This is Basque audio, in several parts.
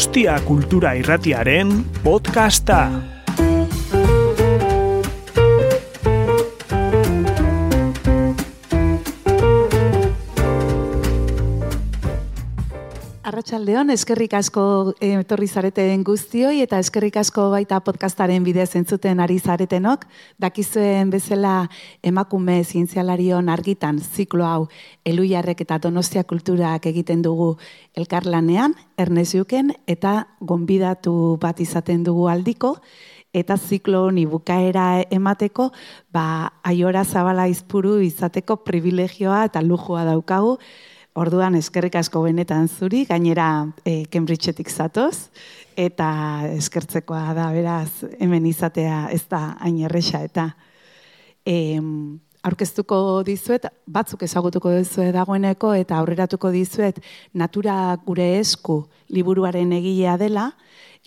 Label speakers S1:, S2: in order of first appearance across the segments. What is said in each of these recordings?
S1: Gorostia Kultura Irratiaren podcasta.
S2: Arratxaldeon, eskerrik asko eh, etorri zareten guztioi eta eskerrik asko baita podcastaren bidez entzuten ari zaretenok. Dakizuen bezala emakume zientzialarion argitan ziklo hau eluiarrek eta donostia kulturak egiten dugu elkarlanean, erneziuken eta gonbidatu bat izaten dugu aldiko eta ziklo honi bukaera emateko, ba, aiora zabala izpuru izateko privilegioa eta lujua daukagu, Orduan eskerrik asko benetan zuri, gainera e, Cambridgeetik zatoz, eta eskertzekoa da beraz hemen izatea ez da hain erresa eta e, aurkeztuko dizuet, batzuk ezagutuko dizuet dagoeneko eta aurreratuko dizuet natura gure esku liburuaren egilea dela,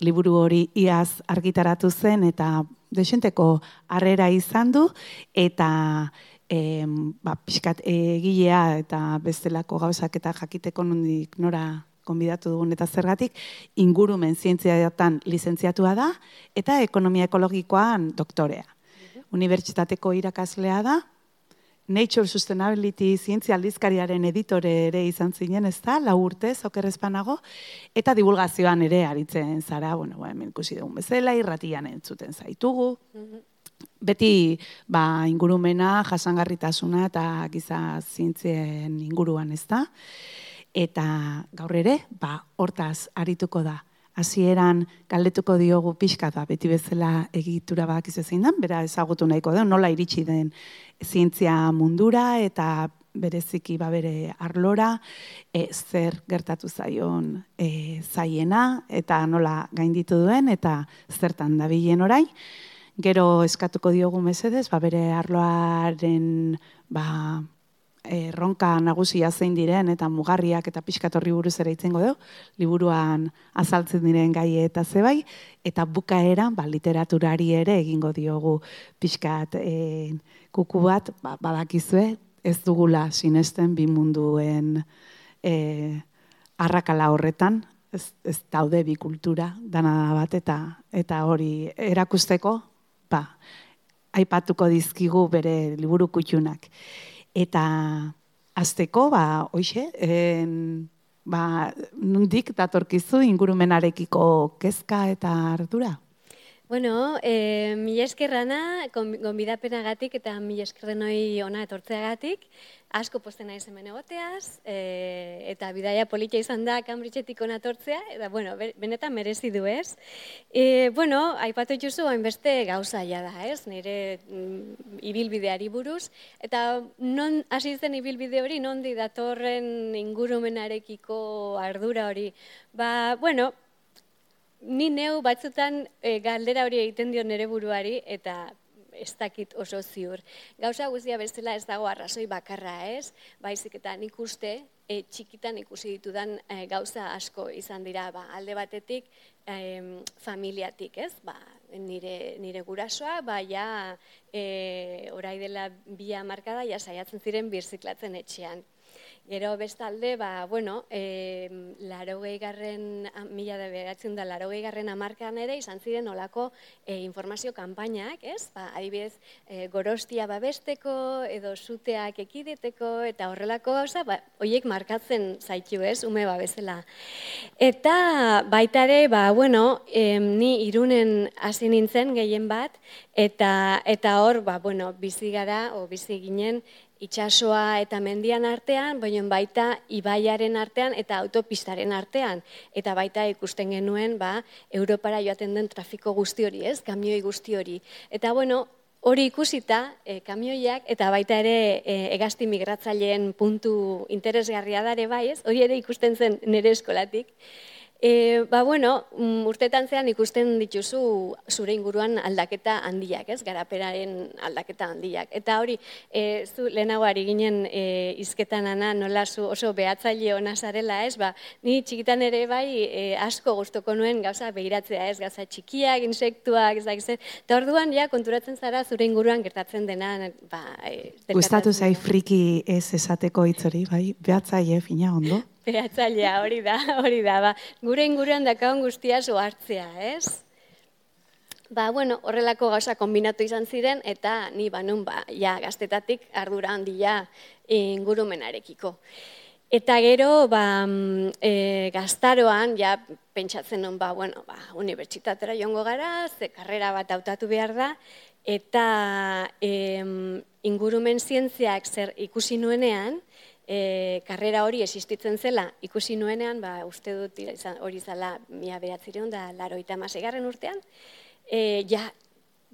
S2: liburu hori iaz argitaratu zen eta desenteko harrera izan du eta e, ba, pixkat egilea eta bestelako gauzak eta jakiteko nondik nora konbidatu dugun eta zergatik, ingurumen zientziatan lizentziatua da eta ekonomia ekologikoan doktorea. Unibertsitateko irakaslea da, Nature Sustainability zientzia aldizkariaren editore ere izan zinen, ez da, lau urte, zokerrezpanago, eta divulgazioan ere aritzen zara, bueno, ba, hemen ikusi dugun bezala, irratian entzuten zaitugu, mhm beti ba, ingurumena, jasangarritasuna eta giza zientzien inguruan ez da. Eta gaur ere, ba, hortaz arituko da. Hasieran galdetuko diogu pixka da, beti bezala egitura bak zein den, bera ezagutu nahiko da, nola iritsi den zientzia mundura eta bereziki ba bere arlora, e, zer gertatu zaion e, zaiena eta nola gainditu duen eta zertan dabilen orain. Gero eskatuko diogu mesedez, ba, bere arloaren ba, erronka nagusia zein diren eta mugarriak eta pixkatorri buruz ere itzengo du, liburuan azaltzen diren gai eta zebai, eta bukaera ba, literaturari ere egingo diogu pixkat e, kuku bat, ba, badakizue, ez dugula sinesten bi munduen e, arrakala horretan, ez, ez daude bi kultura, dana bat eta, eta hori erakusteko, ba, aipatuko dizkigu bere liburu kutxunak. Eta azteko, ba, oixe, en, ba, nundik datorkizu ingurumenarekiko kezka eta ardura?
S3: Bueno, eh, mi eskerrana, gonbidapenagatik eta mi eskerren hoi ona etortzeagatik, asko posten naiz hemen egoteaz, e, eta bidaia politia izan da Cambridgeetik ona etortzea, eta bueno, benetan merezi du ez. E, bueno, aipatu juzu hainbeste gauza ja da, ez, nire mm, ibilbideari buruz, eta non hasi zen ibilbide hori, non di datorren ingurumenarekiko ardura hori, ba, bueno, ni neu batzutan e, galdera hori egiten dio nere buruari eta ez dakit oso ziur. Gauza guztia bestela ez dago arrazoi bakarra ez, baizik eta nik uste e, txikitan ikusi ditudan e, gauza asko izan dira ba, alde batetik e, familiatik ez, ba, nire, nire gurasoa, ba, ja, e, orai dela bia markada, ja saiatzen ziren birziklatzen etxean. Gero bestalde, ba, bueno, e, laro garren, mila da behatzen da, laro garren amarkan ere, izan ziren olako e, informazio kanpainak, ez? Ba, adibidez, e, gorostia babesteko, edo suteak ekideteko, eta horrelako gauza, ba, oiek markatzen zaitu, ez? Ume babezela. Eta baita ere, ba, bueno, e, ni irunen hasi nintzen gehien bat, eta eta hor, ba, bueno, bizi gara, o bizi ginen, itsasoa eta mendian artean, baina baita ibaiaren artean eta autopistaren artean. Eta baita ikusten genuen, ba, Europara joaten den trafiko guzti hori, ez? Kamioi guzti hori. Eta bueno, hori ikusita, e, kamioiak eta baita ere e, egazti migratzaileen puntu interesgarria dare bai, ez? Hori ere ikusten zen nire eskolatik. E, ba, bueno, mm, urtetan zean ikusten dituzu zure inguruan aldaketa handiak, ez? Garaperaren aldaketa handiak. Eta hori, e, zu lehenagoari ginen e, izketan ana nola zu oso behatzaile ona zarela, ez? Ba, ni txikitan ere bai e, asko gustoko nuen gauza begiratzea, ez? Gauza txikiak, insektuak, ez da, Eta orduan, ja, konturatzen zara zure inguruan gertatzen dena, ba...
S2: E, Gustatu zai friki ez esateko hitzori, bai? Behatzaile fina ondo?
S3: Behatzailea, hori da, hori da, ba. Gure inguruan dakagun guztia hartzea, ez? Ba, bueno, horrelako gauza kombinatu izan ziren, eta ni banun, ba, ja, gaztetatik ardura handia ingurumenarekiko. Eta gero, ba, e, gaztaroan, ja, pentsatzen non, ba, bueno, ba, unibertsitatera joango gara, ze karrera bat hautatu behar da, eta e, ingurumen zientziak zer ikusi nuenean, e, karrera hori existitzen zela ikusi nuenean, ba, uste dut hori zala mia beratzireun da laro eta urtean, e, ja,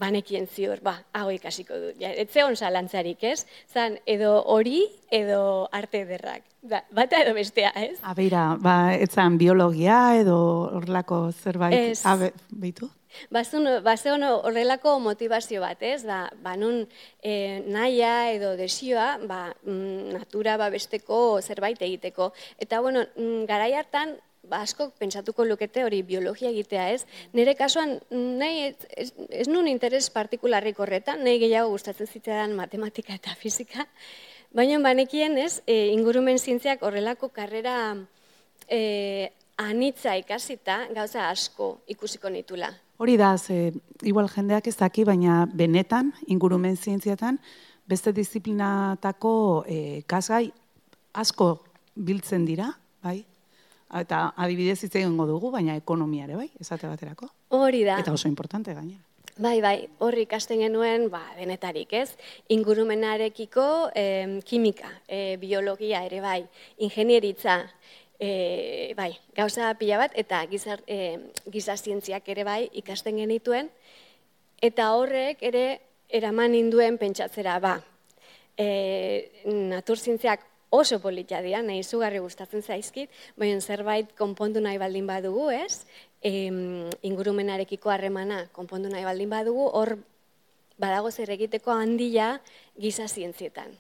S3: banekien ziur, ba, hau ikasiko dut. Ja, ez zegoen zalantzarik, ez? Zan, edo hori, edo arte ederrak. Ba, bata edo bestea, ez?
S2: Abeira, ba, etzan biologia edo horrelako zerbait, ez. Abe, behitu?
S3: Bazun, bazeon horrelako motivazio bat, ez? Ba, ba nun e, naia edo desioa, ba, mm, natura babesteko zerbait egiteko. Eta, bueno, mm, garai hartan, ba, asko pentsatuko lukete hori biologia egitea ez. Nire kasuan, nahi ez, ez, ez nun interes partikularrik horretan, nahi gehiago gustatzen zitzaidan matematika eta fizika, baina banekien ez, e, ingurumen zientziak horrelako karrera e, anitza ikasita gauza asko ikusiko nitula.
S2: Hori da, ze, igual jendeak ez daki, baina benetan, ingurumen zientziatan, beste disiplinatako e, kasgai asko biltzen dira, bai? eta adibidez hitz egingo dugu, baina ekonomia ere bai, esate baterako.
S3: Hori da.
S2: Eta oso importante gaina.
S3: Bai, bai, horri ikasten genuen, ba, denetarik, ez? Ingurumenarekiko eh, kimika, eh, biologia ere bai, ingenieritza, eh, bai, gauza pila bat, eta gizar, eh, gizazientziak ere bai ikasten genituen, eta horrek ere eraman induen pentsatzera, ba, eh, naturzientziak oso politia dira, nahi izugarri gustatzen zaizkit, baina zerbait konpondu nahi baldin badugu, ez? E, ingurumenarekiko harremana konpondu nahi baldin badugu, hor badago zer egiteko handia giza zientzietan.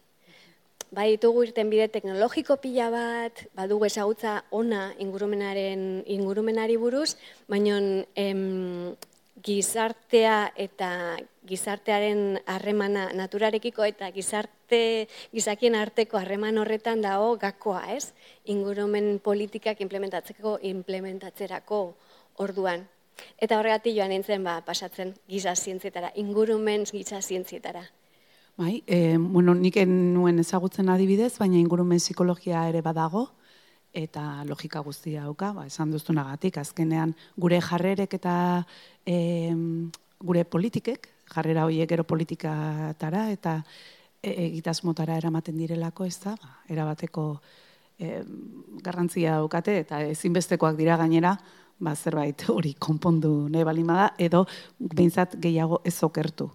S3: Bai ditugu irten bide teknologiko pila bat, badugu ezagutza ona ingurumenaren ingurumenari buruz, baina em, gizartea eta gizartearen harremana naturarekiko eta gizarte gizakien arteko harreman horretan dago gakoa, ez? Ingurumen politikak implementatzeko implementatzerako orduan. Eta horregatik joan nintzen ba, pasatzen giza zientzietara, ingurumen giza zientzietara.
S2: Bai, e, bueno, nik nuen ezagutzen adibidez, baina ingurumen psikologia ere badago, eta logika guztia dauka, ba, esan duztunagatik, azkenean gure jarrerek eta e, gure politikek, jarrera horiek gero politikatara eta e, egitasmotara eramaten direlako, ez da, ba, erabateko e, garrantzia daukate eta ezinbestekoak dira gainera, ba, zerbait hori konpondu nahi balimada, edo behintzat gehiago ez okertu.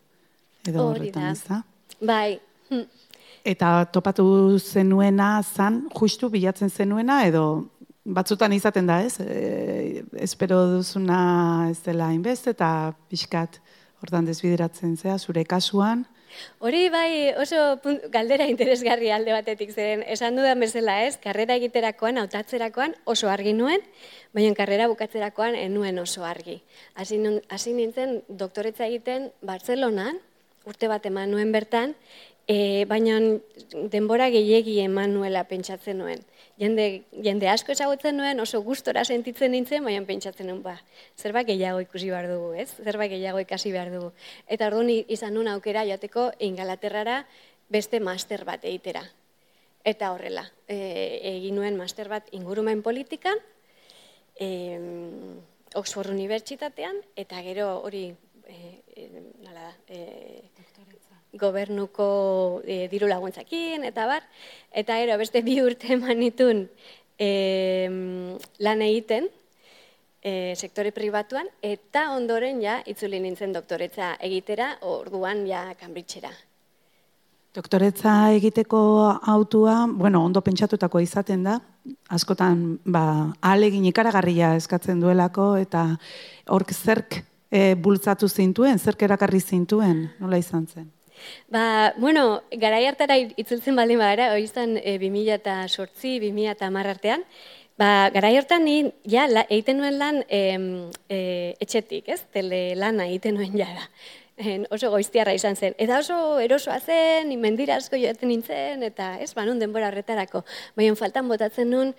S2: Edo horretan, ez da?
S3: Bai, hm.
S2: Eta topatu zenuena zan, justu bilatzen zenuena, edo batzutan izaten da ez, e, espero duzuna ez dela inbest, eta pixkat hortan desbideratzen zea, zure kasuan.
S3: Hori bai oso galdera interesgarri alde batetik zeren, esan dudan bezala ez, karrera egiterakoan, hautatzerakoan oso argi nuen, baina karrera bukatzerakoan enuen oso argi. Hasi nintzen doktoretza egiten Bartzelonan, urte bat eman nuen bertan, E, baina denbora gehiegi Emanuela pentsatzen nuen. Jende, jende asko ezagutzen nuen, oso gustora sentitzen nintzen, baina pentsatzen nuen, ba, zerbait gehiago ikusi behar dugu, ez? Zerbait gehiago ikasi behar dugu. Eta orduan izan nuen aukera joateko ingalaterrara beste master bat egitera. Eta horrela, e, egin nuen master bat ingurumen politikan, e, Oxford Unibertsitatean, eta gero hori, e, e, nala, e, gobernuko e, diru laguntzakin, eta bar, eta ero beste bi urte eman nitun e, lan egiten, e, sektore pribatuan, eta ondoren ja, itzuli nintzen doktoretza egitera, orduan ja kanbritxera.
S2: Doktoretza egiteko autua, bueno, ondo pentsatutako izaten da, askotan, ba, alegin ikaragarria eskatzen duelako, eta hork zerk e, bultzatu zintuen, zerk erakarri zintuen, nola izan zen?
S3: Ba, bueno, gara hartara itzultzen baldin badara, hori izan e, 2000 eta sortzi, 2000 eta artean, ba, gara hartan ni, ja, la, egiten nuen lan e, e, etxetik, ez? Tele lana egiten nuen jara. En, oso goiztiarra izan zen. Eta oso erosoa zen, mendira asko joaten nintzen, eta ez, ba, nun denbora horretarako. Baina faltan botatzen nun,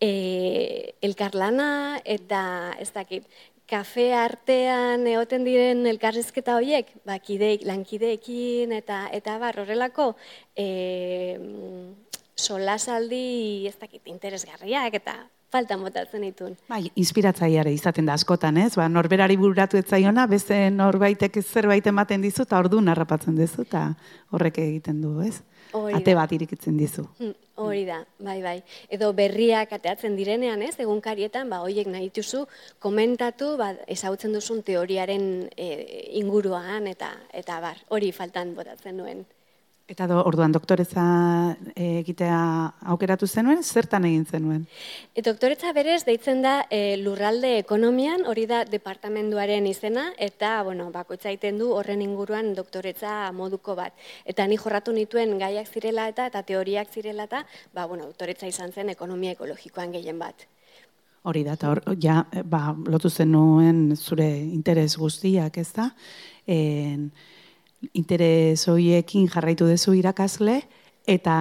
S3: e, elkarlana eta ez dakit, kafe artean egoten diren elkarrizketa horiek, ba, kideik, lankideekin eta eta bar horrelako e, solasaldi ez dakit interesgarriak eta faltan botatzen ditun.
S2: Bai, inspiratzaiare izaten da askotan, ez? Ba, norberari bururatu ez zaiona, beste norbaitek zerbait ematen dizu, eta ordu narrapatzen dizu, eta horrek egiten du, ez? Ate bat irikitzen dizu.
S3: Hmm, hori da, bai, bai. Edo berriak ateatzen direnean, ez? Egunkarietan, ba, hoiek nahi dituzu, komentatu, ba, ezagutzen duzun teoriaren e, inguruan, eta, eta bar, hori faltan botatzen nuen.
S2: Eta do, orduan doktoretza eh, egitea aukeratu zenuen, zertan egin zenuen?
S3: E, doktoretza berez deitzen da e, lurralde ekonomian, hori da departamenduaren izena, eta bueno, bakoitza egiten du horren inguruan doktoretza moduko bat. Eta ni jorratu nituen gaiak zirela eta eta teoriak zirela eta ba, bueno, doktoretza izan zen ekonomia ekologikoan gehien bat.
S2: Hori da, eta hor, ja, ba, lotu zenuen zure interes guztiak, ez da? En, interes horiekin jarraitu duzu irakasle, eta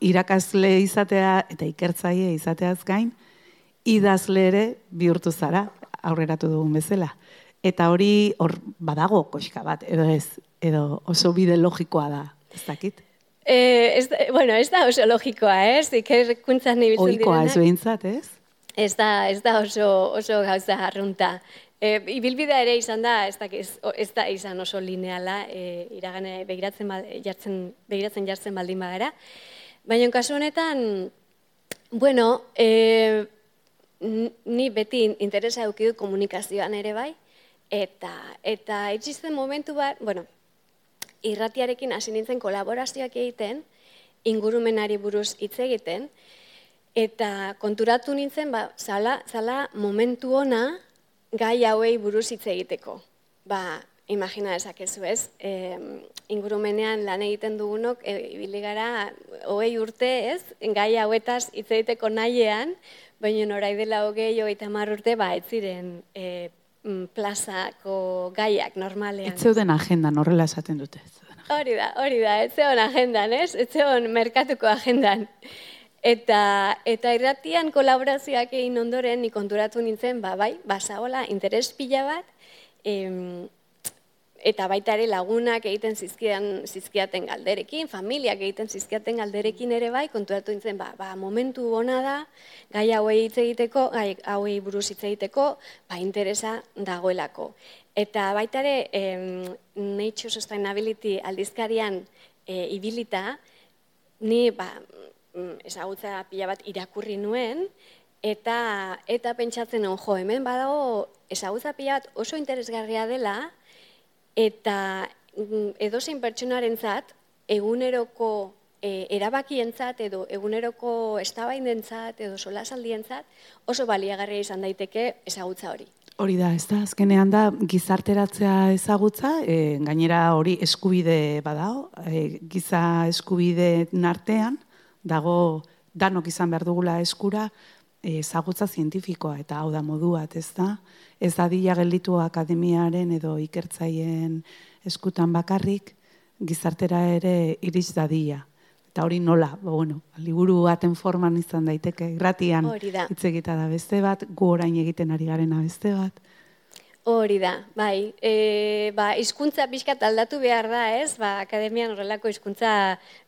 S2: irakasle izatea eta ikertzaile izateaz gain, idazle ere bihurtu zara, aurreratu dugun bezala. Eta hori hor badago koxka bat, edo ez, edo oso bide logikoa da, ez dakit?
S3: E, ez, bueno, ez da oso logikoa, ez? Ikerkuntzan ibiltzen
S2: direnak. Oikoa ez behintzat, ez?
S3: Ez da, ez da oso, oso gauza arrunta. E, ibilbidea ere izan da, ez da, ez da izan oso lineala, e, iragane begiratzen, jartzen, begiratzen jartzen baldin bagara. Baina kasu honetan, bueno, e, ni beti interesa edukidu komunikazioan ere bai, eta, eta itxizten momentu bat, bueno, irratiarekin hasi nintzen kolaborazioak egiten, ingurumenari buruz hitz egiten, eta konturatu nintzen, ba, zala, zala momentu ona, gai hauei buruz hitz egiteko. Ba, imagina esakezu ez, e, ingurumenean lan egiten dugunok, e, ibili gara, hogei urte ez, gai hauetaz hitz egiteko nahiean, baina norai dela hogei, hogei tamar urte, ba, ez ziren e, plazako gaiak normalean.
S2: Ez zeuden agendan, horrela esaten dute.
S3: Hori da, hori da, ez zeuden agendan, ez? Ez zeuden merkatuko agendan. Eta, eta irratian kolaborazioak egin ondoren, ni konturatu nintzen, ba, bai, basaola, interes pila bat, em, eta baita ere lagunak egiten zizkian, zizkiaten galderekin, familiak egiten zizkiaten galderekin ere bai, konturatu nintzen, ba, ba momentu ona da, gai hauei hitz egiteko, gai hauei buruz hitz egiteko, ba, interesa dagoelako. Eta baita ere, em, Nature Sustainability aldizkarian e, ibilita, ni, ba, ezagutza pila bat irakurri nuen, eta eta pentsatzen on jo, hemen badago ezagutza pila bat oso interesgarria dela, eta mm, edozein pertsonarentzat eguneroko e, erabakientzat edo eguneroko eztabaidentzat edo solasaldientzat oso baliagarria izan daiteke ezagutza hori.
S2: Hori da, ez da, azkenean da, gizarteratzea ezagutza, e, gainera hori eskubide badao, e, giza eskubide nartean, dago danok izan behar dugula eskura ezagutza zientifikoa eta hau da moduat, ez da? Ez da dila gelditu akademiaren edo ikertzaien eskutan bakarrik gizartera ere iriz da dila. Eta hori nola, ba, bueno, liburu baten forman izan daiteke, gratian hitz egita da beste bat, gu orain egiten ari garena beste bat.
S3: Hori da, bai. E, ba, izkuntza pixkat aldatu behar da, ez? Ba, akademian horrelako hizkuntza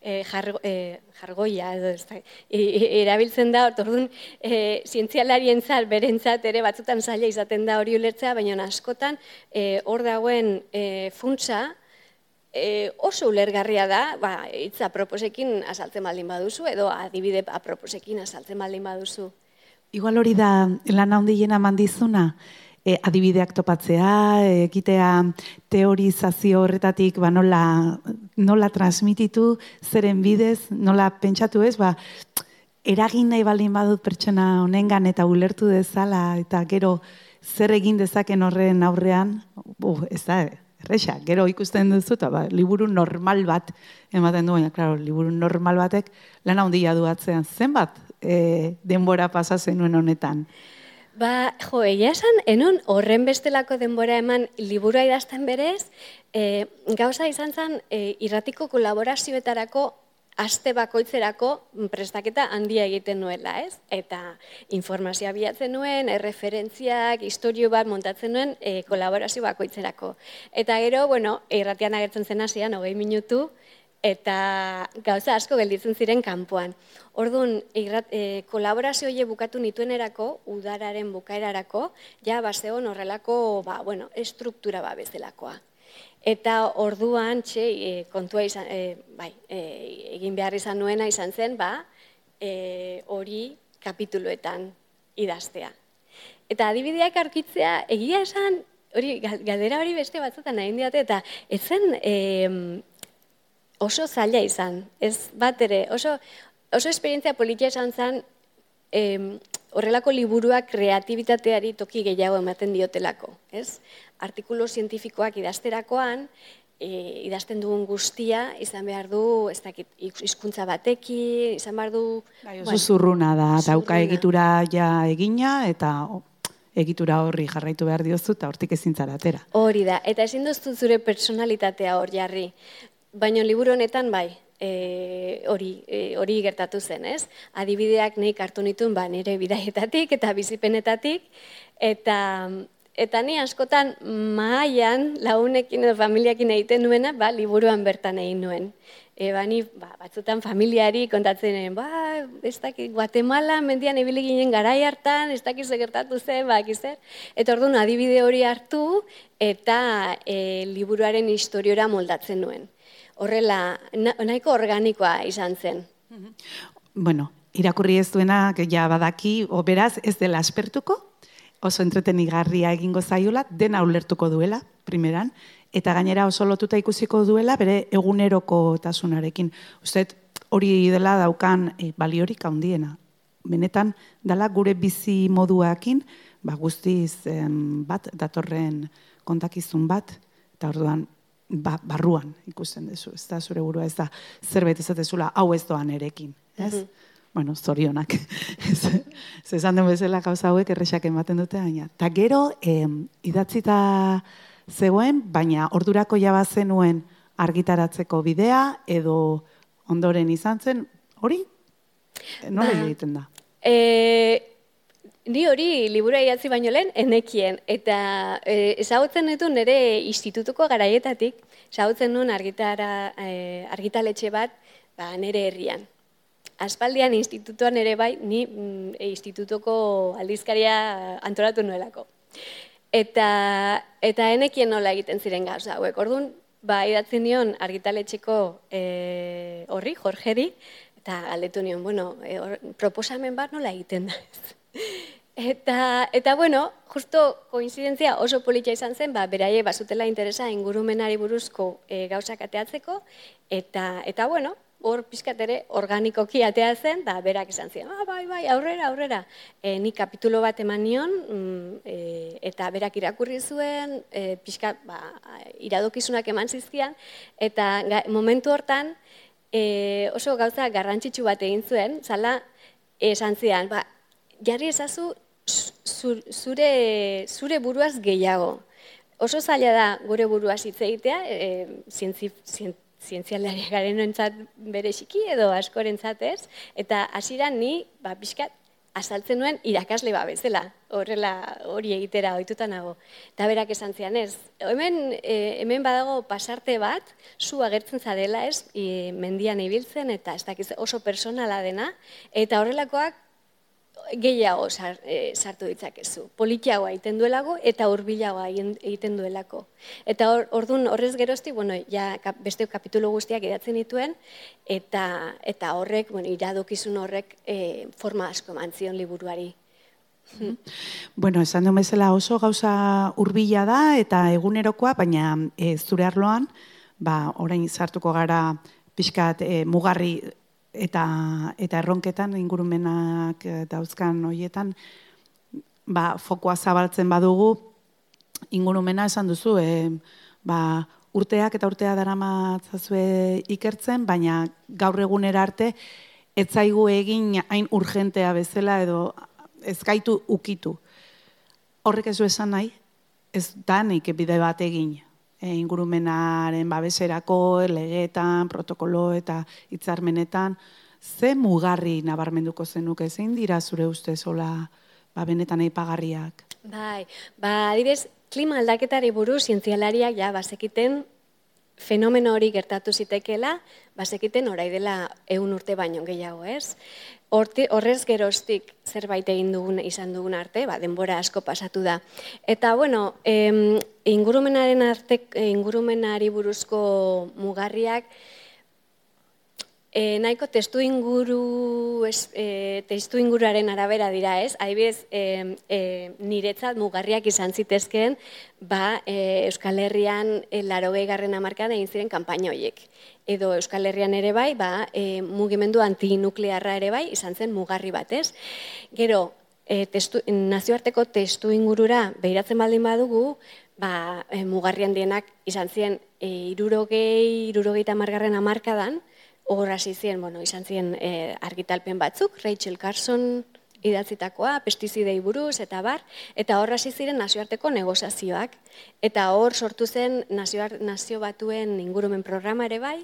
S3: e, jargo, e, jargoia, edo, ez da, e, e, erabiltzen da, orduan, e, zientzialarien zat, berentzat ere batzutan zaila izaten da hori ulertzea, baina askotan e, hor dagoen e, funtsa, e, oso ulergarria da, ba, itza proposekin asaltzen baldin baduzu, edo adibide aproposekin asaltzen baldin baduzu.
S2: Igual hori da lan handien mandizuna, e, adibideak topatzea, egitea teorizazio horretatik ba, nola, nola transmititu, zeren bidez, nola pentsatu ez, ba, eragin nahi baldin badut pertsona honengan eta ulertu dezala, eta gero zer egin dezaken horren aurrean, bu, ez da, erresa, gero ikusten duzu, eta ba, liburu normal bat ematen du, baina, klaro, liburu normal batek lan handia duatzean, zenbat e, denbora pasa zenuen honetan.
S3: Ba, jo, egia esan, enon horren bestelako denbora eman liburua idazten berez, e, gauza izan zen e, irratiko kolaborazioetarako aste bakoitzerako prestaketa handia egiten nuela, ez? Eta informazioa bilatzen nuen, erreferentziak, historio bat montatzen nuen e, kolaborazio bakoitzerako. Eta gero, bueno, irratian agertzen zen hasian, hogei minutu, eta gauza asko gelditzen ziren kanpoan. Orduan, e, kolaborazio hile bukatu nituenerako, udararen bukaerarako, ja, bazeon horrelako, ba, bueno, estruktura ba bezalakoa. Eta orduan, txe, e, kontua izan, e, bai, e, egin behar izan nuena izan zen, ba, hori kapituluetan idaztea. Eta adibideak aurkitzea, egia esan, hori, galdera hori beste batzutan nahi diate, eta ezen e, oso zaila izan, ez bat ere, oso, oso esperientzia politia izan zen, e, horrelako liburuak kreatibitateari toki gehiago ematen diotelako, ez? Artikulu zientifikoak idazterakoan, e, idazten dugun guztia, izan behar du, ez dakit, hizkuntza bateki, izan behar du...
S2: Bai, oso zurruna da, dauka egitura ja egina, eta egitura horri jarraitu behar diozu, eta hortik ezin atera.
S3: Hori da, eta ezin duztu zure personalitatea hor jarri. Baina liburu honetan bai, e, hori, e, hori gertatu zen, ez? Adibideak nik hartu nituen ba, nire bidaietatik eta bizipenetatik, eta, eta ni askotan mahaian launekin edo familiakin egiten nuena, ba, liburuan bertan egin nuen. E, ba, ni, ba, batzutan familiari kontatzen ba, ez dakit, Guatemala mendian ibili ginen garai hartan, ez dakit gertatu zen, ba, zer. Eta orduan adibide hori hartu, eta e, liburuaren historiora moldatzen nuen horrela nahiko organikoa izan zen.
S2: Bueno, irakurri ez duena, ja badaki, o beraz ez dela aspertuko, oso entretenigarria egingo zaiola, dena ulertuko duela, primeran, eta gainera oso lotuta ikusiko duela, bere eguneroko tasunarekin. Uztet, hori dela daukan e, baliorik handiena. Benetan, dala gure bizi moduakin, ba, guztiz bat, datorren kontakizun bat, eta orduan, ba, barruan ikusten duzu, ez da, zure burua, ez da, zerbait ezatezula, hau ez doan erekin, ez? Mm Bueno, zorionak. Ez esan den bezala gauza hauek errexak ematen dute, baina. Ta gero, eh, idatzita zegoen, baina ordurako jaba zenuen argitaratzeko bidea, edo ondoren izan zen, hori? Nola ba, egiten da?
S3: E, Ni hori libura idatzi baino lehen enekien eta e, ezagutzen ditu nire institutuko garaietatik, ezagutzen nuen argitara e, argitaletxe bat ba nere herrian. Aspaldian institutuan ere bai ni mm, e, institutuko aldizkaria antolatu nuelako. Eta eta enekien nola egiten ziren gauza hauek. Ordun ba idatzi nion argitaletxeko e, horri Jorgeri eta galdetu nion, bueno, e, proposamen bat nola egiten da. Eta, eta bueno, justo koincidentzia oso politia izan zen, ba, beraie bazutela interesa ingurumenari buruzko e, gauzak ateatzeko, eta, eta bueno, hor pizkat ere organikoki atea zen, da berak izan ziren, ah, bai, bai, aurrera, aurrera. E, ni kapitulo bat eman nion, mm, e, eta berak irakurri zuen, e, pizkat, ba, iradokizunak eman zizkian, eta momentu hortan, e, oso gauza garrantzitsu bat egin zuen, zala, esan zian, ba, jarri ezazu zure, zure buruaz gehiago. Oso zaila da gure buruaz hitz egitea, e, zientzi, zientzialari garen entzat bere xiki edo askorentzat ez, eta hasieran ni, ba, pixkat, azaltzen nuen irakasle ba bezala, horrela hori egitera ohituta nago. Eta berak esan zian ez, hemen, e, hemen badago pasarte bat, zu agertzen zadela ez, e, mendian ibiltzen eta ez dakiz oso personala dena, eta horrelakoak gehiago eh, sartu ditzakezu. Politiagoa egiten duelago eta hurbilagoa egiten duelako. Eta ordun horrez gerozti, bueno, ja beste kapitulu guztiak idatzen dituen eta eta horrek, bueno, iradokizun horrek e, forma asko mantzion liburuari.
S2: Bueno, esan duen bezala oso gauza hurbila da eta egunerokoa, baina e, zure arloan, ba, orain sartuko gara pixkat e, mugarri eta eta erronketan ingurumenak eh, dauzkan hoietan ba fokoa zabaltzen badugu. Ingurumena esan duzu e, ba, urteak eta urtea daramatzazue ikertzen baina gaur egunera arte ez zaigu egin hain urgentea bezala edo ez gaitu ukitu. Horrek ez du esan nahi ez da bide bat egin ingurumenaren babeserako, legetan, protokolo eta hitzarmenetan, ze mugarri nabarmenduko zenuke, zein dira zure uste zola ba, benetan eipagarriak?
S3: Bai, ba, adibes, klima aldaketari buruz, zientzialariak ja, bazekiten fenomeno hori gertatu zitekela, bazekiten orai dela eun urte baino gehiago, ez? Horti, horrez geroztik zerbait egin dugun izan dugun arte, ba, denbora asko pasatu da. Eta, bueno, em, ingurumenaren arte, ingurumenari buruzko mugarriak, E, nahiko testu inguru es, e, testu inguruaren arabera dira, ez? Adibidez, e, e, niretzat mugarriak izan zitezkeen, ba, e, Euskal Herrian e, 80garren hamarkadan egin ziren kanpaina horiek. Edo Euskal Herrian ere bai, ba, e, mugimendu antinuklearra ere bai izan zen mugarri bat, ez? Gero, e, testu, nazioarteko testu ingurura behiratzen baldin badugu, ba, e, mugarrian dienak izan ziren e, irurogei, irurogeita margarren amarkadan, hor hasi zien, bueno, izan zien e, argitalpen batzuk, Rachel Carson idatzitakoa, pestizidei buruz, eta bar, eta hor hasi ziren nazioarteko negozazioak. Eta hor sortu zen nazioar, nazio batuen ingurumen programa ere bai,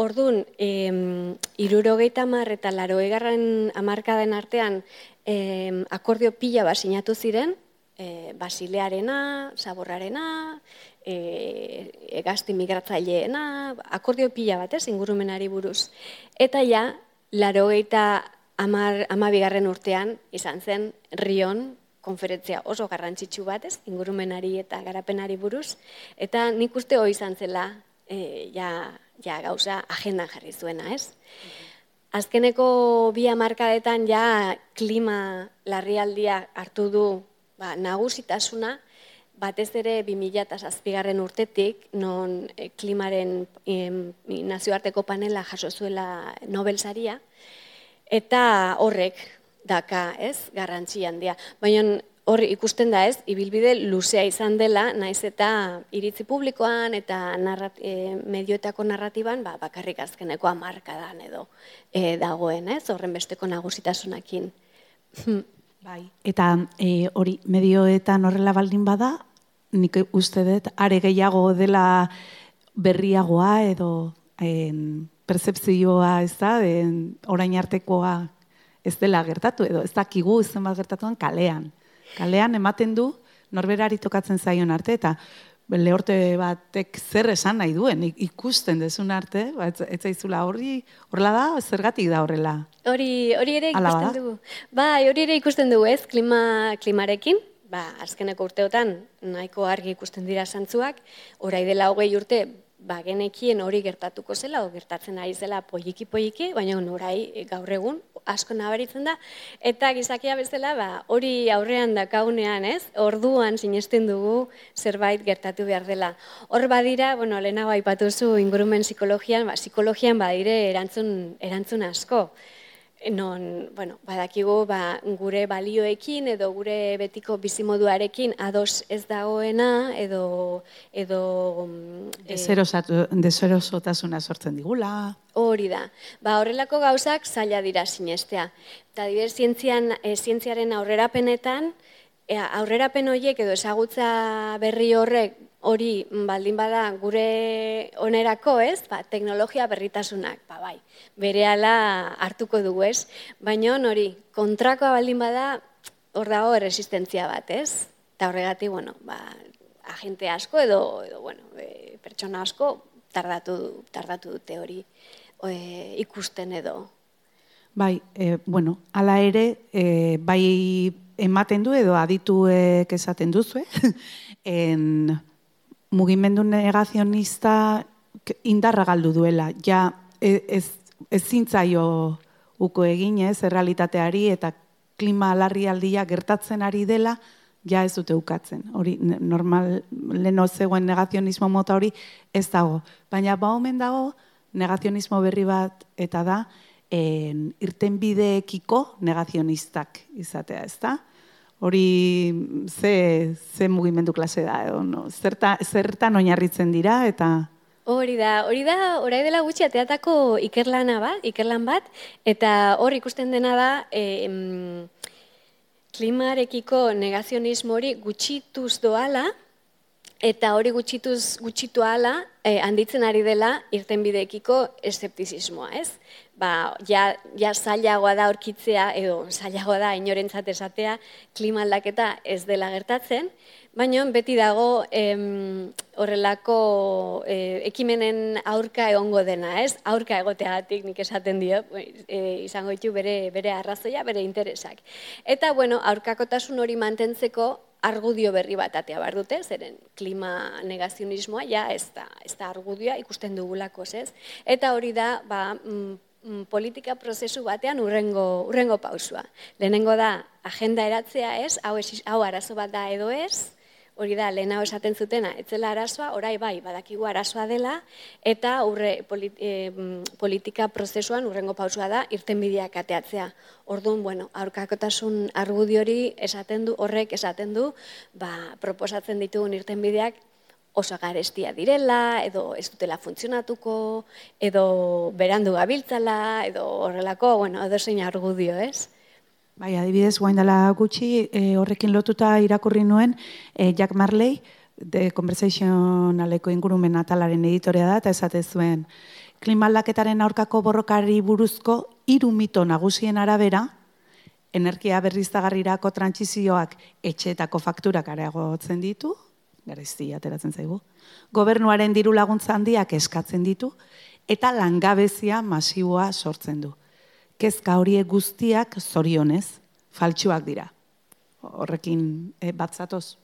S3: Orduan, em, irurogeita mar eta laro egarren amarkaden artean em, akordio pila bat sinatu ziren, e, basilearena, saborrarena, e, egazti migratzaileena, akordio pila bat, ez, ingurumenari buruz. Eta ja, laro eta amar, amabigarren urtean, izan zen, rion, konferentzia oso garrantzitsu bat, ez, ingurumenari eta garapenari buruz. Eta nik uste hori izan zela, e, ja, ja gauza agenda jarri zuena, ez? Azkeneko bi hamarkadetan ja klima larrialdia hartu du ba, nagusitasuna, batez ere 2007garren urtetik, non e, klimaren nazioarteko panela jaso zuela Nobel saria, eta horrek daka, ez, garrantzi handia. Baina hor ikusten da ez, ibilbide luzea izan dela, naiz eta iritzi publikoan eta narrat, e, medioetako narratiban, ba, bakarrik azkeneko amarkadan edo e, dagoen, ez, horren besteko nagusitasunakin.
S2: Bai. Eta e, hori medioetan horrela baldin bada, nik uste dut, are gehiago dela berriagoa edo en, percepzioa ez da, en, orain artekoa ez dela gertatu edo ez dakigu zenbat gertatuan kalean. Kalean ematen du norberari tokatzen zaion arte eta lehorte batek zer esan nahi duen, ikusten dezun arte, ba, ez zaizula horri, horrela da, zergatik da horrela?
S3: Hori, hori ere ikusten dugu. Bai, hori ere ikusten dugu ez, klima, klimarekin, ba, azkeneko urteotan nahiko argi ikusten dira santzuak, orai dela hogei urte, ba, genekien hori gertatuko zela, o gertatzen ari zela poiki poiki, baina orai gaur egun asko nabaritzen da, eta gizakia bezala ba, hori aurrean dakaunean, ez? Orduan sinesten dugu zerbait gertatu behar dela. Hor badira, bueno, lehenago aipatuzu ingurumen psikologian, ba, psikologian badire erantzun, erantzun asko non, bueno, badakigu ba, gure balioekin edo gure betiko bizimoduarekin ados ez dagoena edo edo
S2: e, deserosotasuna sortzen digula.
S3: Hori da. Ba, horrelako gauzak zaila dira sinestea. Eta diber zientzian, e, zientziaren aurrerapenetan, e, aurrerapen horiek edo ezagutza berri horrek hori baldin bada gure onerako, ez? Ba, teknologia berritasunak, ba bai. Berehala hartuko dugu, ez? Baina hori kontrakoa baldin bada hor dago resistentzia bat, ez? Ta horregatik, bueno, ba, agente asko edo edo bueno, e, pertsona asko tardatu tardatu dute hori e, ikusten edo.
S2: Bai, e, bueno, hala ere, e, bai ematen du edo adituek esaten duzu, eh? en mugimendu negazionista indarra galdu duela. Ja, e, ez, ez zintzaio uko egin ez, errealitateari eta klima aldia gertatzen ari dela, ja ez dute ukatzen. Hori, normal, leno zegoen negazionismo mota hori ez dago. Baina ba omen dago, negazionismo berri bat eta da, en, irten bideekiko negazionistak izatea, ez da? Hori ze, ze mugimendu klase da, edo, no? Zerta, zertan oinarritzen dira, eta...
S3: Hori da, hori da, orai dela gutxi ateatako ikerlana bat, ikerlan bat, eta hor ikusten dena da, e, klimarekiko negazionismo hori gutxituz doala, eta hori gutxituz gutxitu ala, eh, handitzen ari dela irtenbideekiko eszeptizismoa, ez? Ba, ja, ja zailagoa da aurkitzea edo zailagoa da inorentzat esatea klima aldaketa ez dela gertatzen, baina beti dago em, horrelako e, ekimenen aurka egongo dena, ez? Aurka egoteagatik nik esaten dio, e, izango ditu bere, bere arrazoia, bere interesak. Eta, bueno, aurkakotasun hori mantentzeko argudio berri bat atea behar dute, zeren klima negazionismoa ja ez da, ez da argudioa ikusten dugulako, ez? Eta hori da, ba, mm, politika prozesu batean urrengo, urrengo pausua. Lehenengo da, agenda eratzea ez, hau, hau arazo bat da edo ez, hori da, lehena esaten zutena, etzela arazoa, orai bai, badakigu arazoa dela, eta urre, politika prozesuan urrengo pausua da, irtenbideak ateatzea. Orduan, bueno, aurkakotasun argudio hori esaten du, horrek esaten du, ba, proposatzen ditugun irtenbideak oso garestia direla, edo ez dutela funtzionatuko, edo berandu gabiltzala, edo horrelako, bueno, edo zein argudio, ez?
S2: Bai, adibidez, guain dela gutxi, e, horrekin lotuta irakurri nuen, e, Jack Marley, de Conversationaleko ingurumen atalaren editorea da, eta esate zuen, klimaldaketaren aurkako borrokari buruzko hiru mito nagusien arabera, energia berriztagarrirako trantsizioak etxeetako fakturak areagotzen ditu, garezti ateratzen zaigu, gobernuaren diru laguntza handiak eskatzen ditu, eta langabezia masiboa sortzen du kezka horiek guztiak zorionez, faltsuak dira. Horrekin e, batzatoz.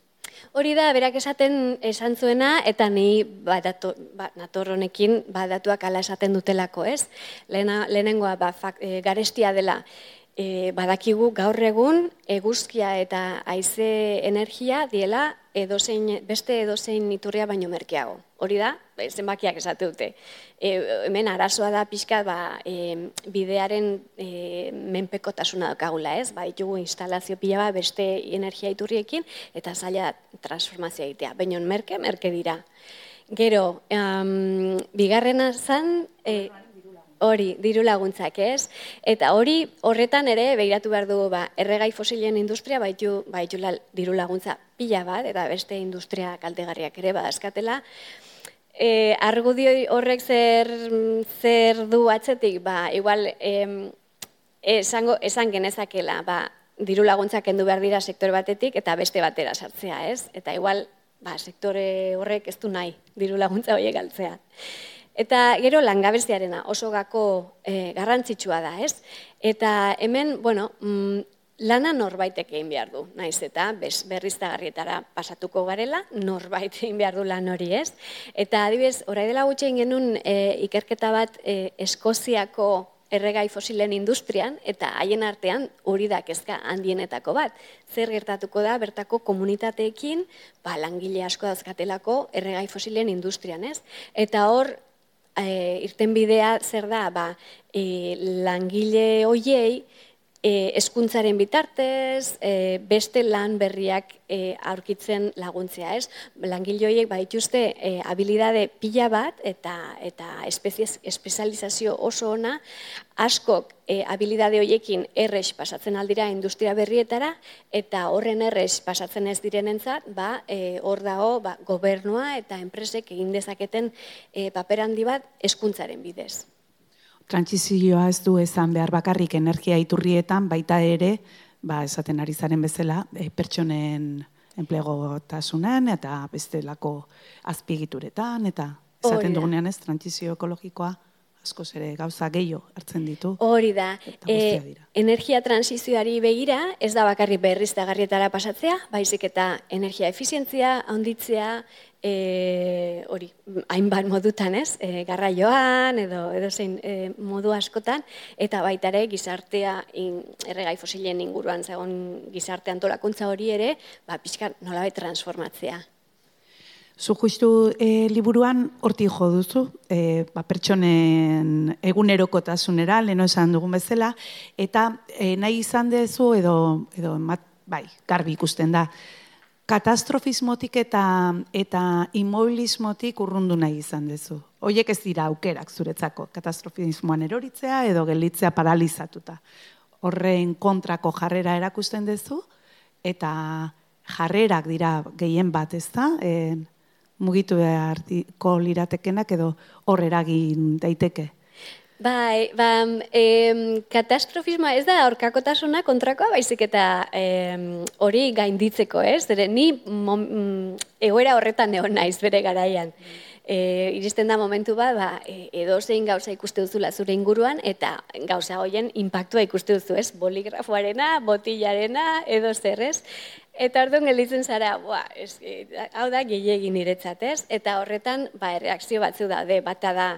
S3: Hori da, berak esaten esan zuena, eta ni badatu, ba, nator honekin badatuak ala esaten dutelako, ez? Lehena, lehenengoa ba, e, garestia dela, e, badakigu gaur egun eguzkia eta haize energia diela edozein, beste edozein iturria baino merkeago. Hori da, zenbakiak esate dute. E, hemen arazoa da pixka ba, e, bidearen e, menpekotasuna daukagula, ez? Ba, itugu instalazio pila bat beste energia iturriekin eta zaila transformazioa egitea. Baina merke, merke dira. Gero, um, bigarrena zan... E, Hori, diru laguntzak ez. Eta hori horretan ere behiratu behar dugu ba, erregai fosilen industria baitu, baitu diru laguntza pila bat, eta beste industria kaltegarriak ere badazkatela. E, argudio horrek zer, zer du atzetik, ba, igual em, esango, esan genezakela, ba, diru laguntzak endu behar dira sektore batetik eta beste batera sartzea, ez? Eta igual, ba, sektore horrek ez du nahi diru laguntza horiek galtzea. Eta gero langabeziarena oso gako e, garrantzitsua da, ez? Eta hemen, bueno, mm, lana norbaitek egin behar du, naiz eta bez, berriztagarrietara pasatuko garela, norbait egin behar du lan hori, ez? Eta adibidez, orai dela gutxein genuen e, ikerketa bat e, Eskoziako erregai fosilen industrian, eta haien artean hori da kezka handienetako bat. Zer gertatuko da, bertako komunitateekin, ba, langile asko dauzkatelako erregai fosilen industrian, ez? Eta hor, e, irten bidea zer da, ba, e, langile hoiei, e, eskuntzaren bitartez, e, beste lan berriak e, aurkitzen laguntzea, ez? Langile horiek badituzte e, habilidade pila bat eta eta espezies espezializazio oso ona, askok e, habilidade horiekin erres pasatzen aldira industria berrietara eta horren erres pasatzen ez direnentzat, ba, e, hor dago ba, gobernua eta enpresek egin dezaketen e, paper handi bat eskuntzaren bidez.
S2: Trantzizioa ez du esan behar bakarrik energia iturrietan, baita ere, ba, esaten ari zaren bezala, e, pertsonen enplegotasunen eta bestelako azpigituretan, eta esaten dugunean ez, trantzizio ekologikoa asko ere gauza gehiago hartzen ditu.
S3: Hori da, e, energia transizioari begira, ez da bakarrik berriz da garrietara pasatzea, baizik eta energia efizientzia, handitzea, e, hori, hainbat modutan ez, e, garraioan edo, edo zein e, modu askotan, eta baita ere gizartea in, erregai fosilen inguruan zegoen gizarte antolakuntza hori ere, ba, pixka nolabait transformatzea.
S2: Zu justu e, liburuan horti jo duzu, e, ba, pertsonen egunerokotasunera, leno esan dugun bezala, eta e, nahi izan dezu edo, edo mat, bai, garbi ikusten da, katastrofismotik eta eta immobilismotik urrundu nahi izan dezu. Hoiek ez dira aukerak zuretzako, katastrofismoan eroritzea edo gelditzea paralizatuta. Horren kontrako jarrera erakusten dezu eta jarrerak dira gehien bat, ez da? E, mugitu beharko liratekenak edo hor eragin daiteke.
S3: Bai, ba, em, katastrofismoa ez da aurkakotasuna kontrakoa, baizik eta hori gainditzeko, ez? Dere, ni mom, mm, egoera horretan egon naiz bere garaian. E, iristen da momentu bat, ba, e, edo zein gauza ikuste duzula zure inguruan, eta gauza hoien impactua ikuste duzu, ez? Boligrafoarena, botillarena, edo zer, ez? Eta orduan gelditzen zara, boa, ez, hau da gehiagin niretzat, ez? Eta horretan, ba, reakzio batzu daude, bata da,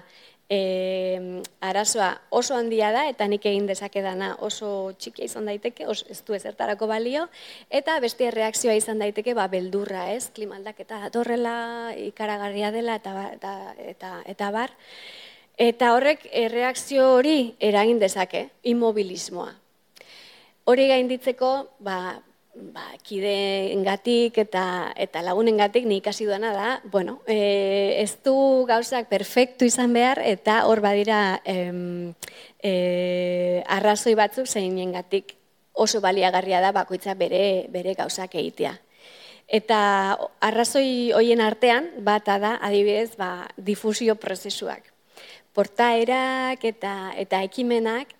S3: e, arazoa oso handia da eta nik egin dezakedana oso txikia izan daiteke, os, ez du ezertarako balio, eta beste erreakzioa izan daiteke ba, beldurra, ez, klimaldak eta datorrela ikaragarria dela eta, ba, eta, eta, eta bar. Eta horrek erreakzio hori eragin dezake, immobilismoa. Hori gainditzeko, ba, ba, kide engatik eta, eta lagunen gatik nik hasi duena da, bueno, e, ez du gauzak perfektu izan behar eta hor badira em, e, arrazoi batzuk zein gatik oso baliagarria da bakoitza bere, bere gauzak egitea. Eta arrazoi hoien artean, bata da, adibidez, ba, difusio prozesuak. Portaerak eta, eta ekimenak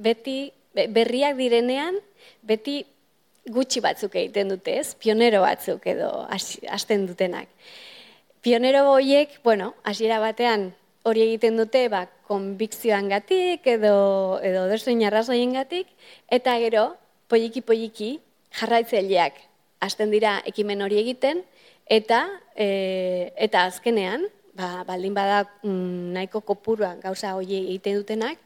S3: beti berriak direnean, beti gutxi batzuk egiten dute, ez? Pionero batzuk edo hasten dutenak. Pionero horiek, bueno, hasiera batean hori egiten dute, ba, konbikzioan gatik edo, edo derzoin arrazoien gatik, eta gero, poliki-poliki, jarraitzaileak hasten dira ekimen hori egiten, eta, e, eta azkenean, ba, baldin bada mm, nahiko kopurua gauza hori egiten dutenak,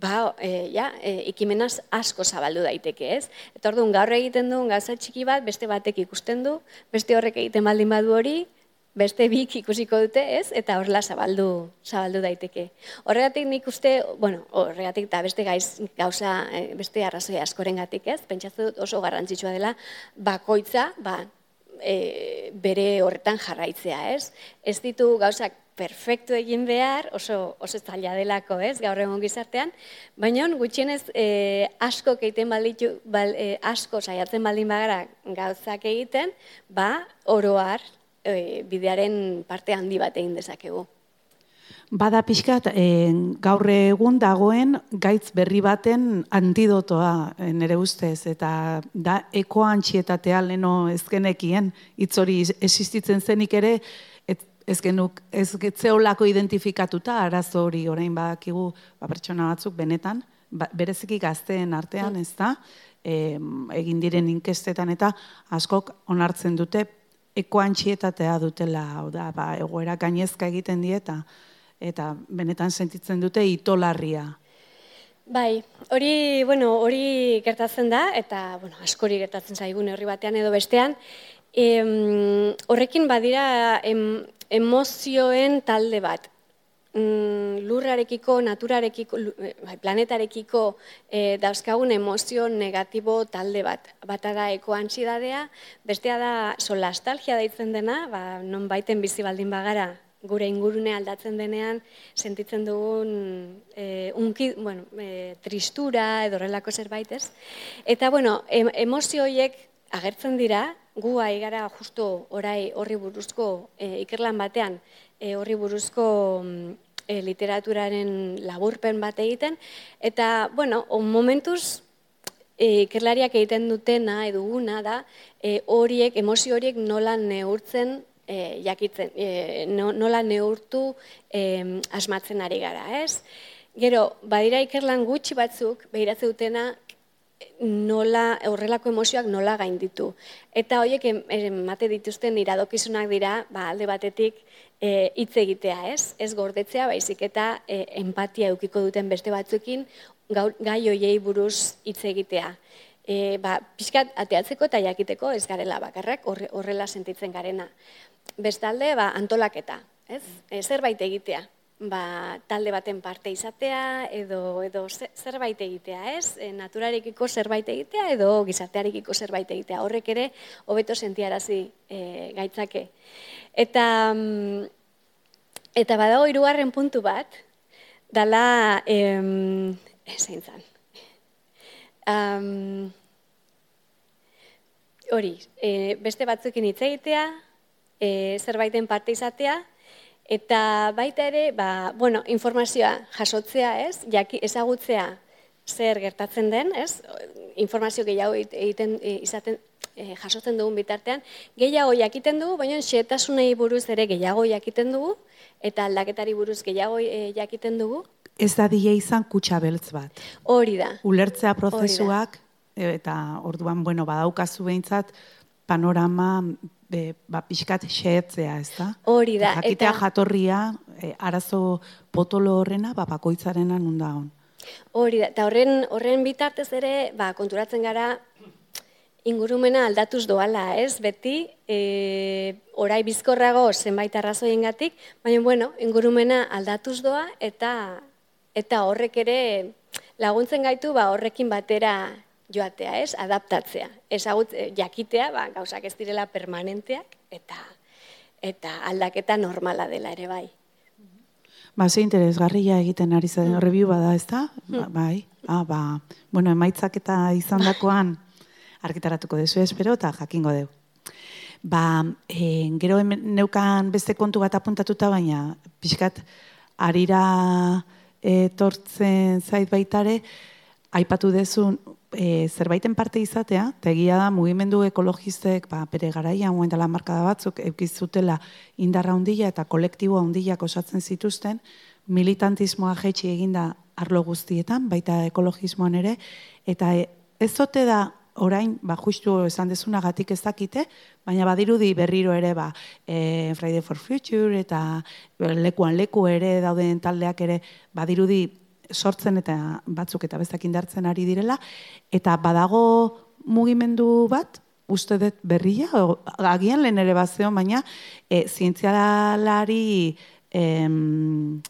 S3: ba, e, ja, e, ikimenaz asko zabaldu daiteke, ez? Eta orduan gaur egiten duen gauza txiki bat, beste batek ikusten du, beste horrek egiten baldin badu hori, beste bik ikusiko dute, ez? Eta horrela zabaldu, zabaldu daiteke. Horregatik nik uste, bueno, horregatik eta beste gaiz, gauza, e, beste arrazoi askorengatik, ez? Pentsatu dut oso garrantzitsua dela bakoitza, ba, e, bere horretan jarraitzea, ez? Ez ditu gauzak perfektu egin behar, oso, oso zaila delako, ez, gaur egon gizartean, baina gutxienez e, asko egiten balditu, bal, e, asko saiatzen baldin bagara gauzak egiten, ba, oroar e, bidearen parte handi bat egin dezakegu.
S2: Bada pixkat, e, gaur egun dagoen gaitz berri baten antidotoa e, nere ustez, eta da ekoantxietatea leno ezkenekien, itzori existitzen zenik ere, ez genuk, ez getzeolako identifikatuta arazo hori orain badakigu ba, pertsona batzuk benetan, ba, bereziki gazteen artean, ez da, egin diren inkestetan eta askok onartzen dute ekoantxietatea dutela, hau da, ba, egoera gainezka egiten dieta, eta benetan sentitzen dute itolarria.
S3: Bai, hori, bueno, hori gertatzen da, eta, bueno, askori gertatzen zaigun herri batean edo bestean, em, horrekin badira em, emozioen talde bat. Mm, lurrarekiko, naturarekiko, eh, bai, planetarekiko e, dauzkagun emozio negatibo talde bat. Bata da ekoantxidadea, bestea da solastalgia deitzen dena, ba, non baiten bizi baldin bagara gure ingurune aldatzen denean sentitzen dugun e, unki, bueno, e, tristura edo horrelako zerbait ez. Eta bueno, emozio horiek agertzen dira, gu gara justo orai horri buruzko e, ikerlan batean e, horri buruzko e, literaturaren laburpen bat egiten eta bueno, on momentuz e, ikerlariak egiten dutena eduguna da e, horiek emozio horiek nola neurtzen e, jakitzen e, nola neurtu e, asmatzen ari gara, ez? Gero, badira ikerlan gutxi batzuk, behiratzen dutena, nola, horrelako emozioak nola gainditu. Eta horiek emate dituzten iradokizunak dira, ba, alde batetik e, hitz egitea, ez? Ez gordetzea, baizik eta e, empatia eukiko duten beste batzuekin gai hoiei buruz hitz egitea. E, ba, pixkat ateatzeko eta jakiteko ez garela bakarrak horrela sentitzen garena. Bestalde, ba, antolaketa, ez? E, zerbait egitea ba, talde baten parte izatea edo edo zerbait egitea, ez? E, naturarekiko zerbait egitea edo gizartearekiko zerbait egitea. Horrek ere hobeto sentiarazi e, gaitzake. Eta mm, eta badago hirugarren puntu bat dala em zeintzan. Um, hori, e, beste batzuekin hitz egitea, e, zerbaiten parte izatea, eta baita ere, ba, bueno, informazioa jasotzea, ez? Jaki, ezagutzea zer gertatzen den, ez? Informazio gehiago egiten e, izaten e, jasotzen dugun bitartean, gehiago jakiten dugu, baina xetasunei buruz ere gehiago jakiten dugu, eta aldaketari buruz gehiago e, jakiten dugu.
S2: Ez da die izan kutsa beltz bat.
S3: Hori da.
S2: Ulertzea prozesuak, eta orduan, bueno, badaukazu behintzat, panorama be, ba, pixkat xeetzea, ez da?
S3: Hori da.
S2: Jakitea eta... jatorria, e, arazo potolo horrena, ba, bakoitzarena nunda hon.
S3: Hori da, eta horren, horren bitartez ere, ba, konturatzen gara, ingurumena aldatuz doala, ez? Beti, e, orai bizkorrago zenbait arrazoien gatik, baina, bueno, ingurumena aldatuz doa, eta eta horrek ere laguntzen gaitu, ba, horrekin batera joatea, ez? Adaptatzea. Ezagut eh, jakitea, ba, gauzak ez direla permanenteak eta eta aldaketa normala dela ere bai.
S2: Ba, ze interesgarria egiten ari zen mm. review bada, ez da? Mm. Ba, bai. Ah, ba, bueno, emaitzak eta izandakoan argitaratuko dezu espero eta jakingo deu. Ba, e, gero neukan beste kontu bat apuntatuta baina pixkat arira etortzen zait baitare aipatu dezun e, zerbaiten parte izatea, tegia da mugimendu ekologistek ba, bere garaia, moen dela markada batzuk, eukizutela indarra hundila eta kolektiboa hundilak osatzen zituzten, militantismoa jetxi eginda arlo guztietan, baita ekologismoan ere, eta e, ez zote da orain, ba, justu esan dezuna gatik ez dakite, baina badirudi berriro ere, ba, e, Friday for Future eta lekuan leku ere dauden taldeak ere, badirudi sortzen eta batzuk eta bestak indartzen ari direla, eta badago mugimendu bat, uste dut berria, o, agian lehen ere bat baina e, zientzialari em,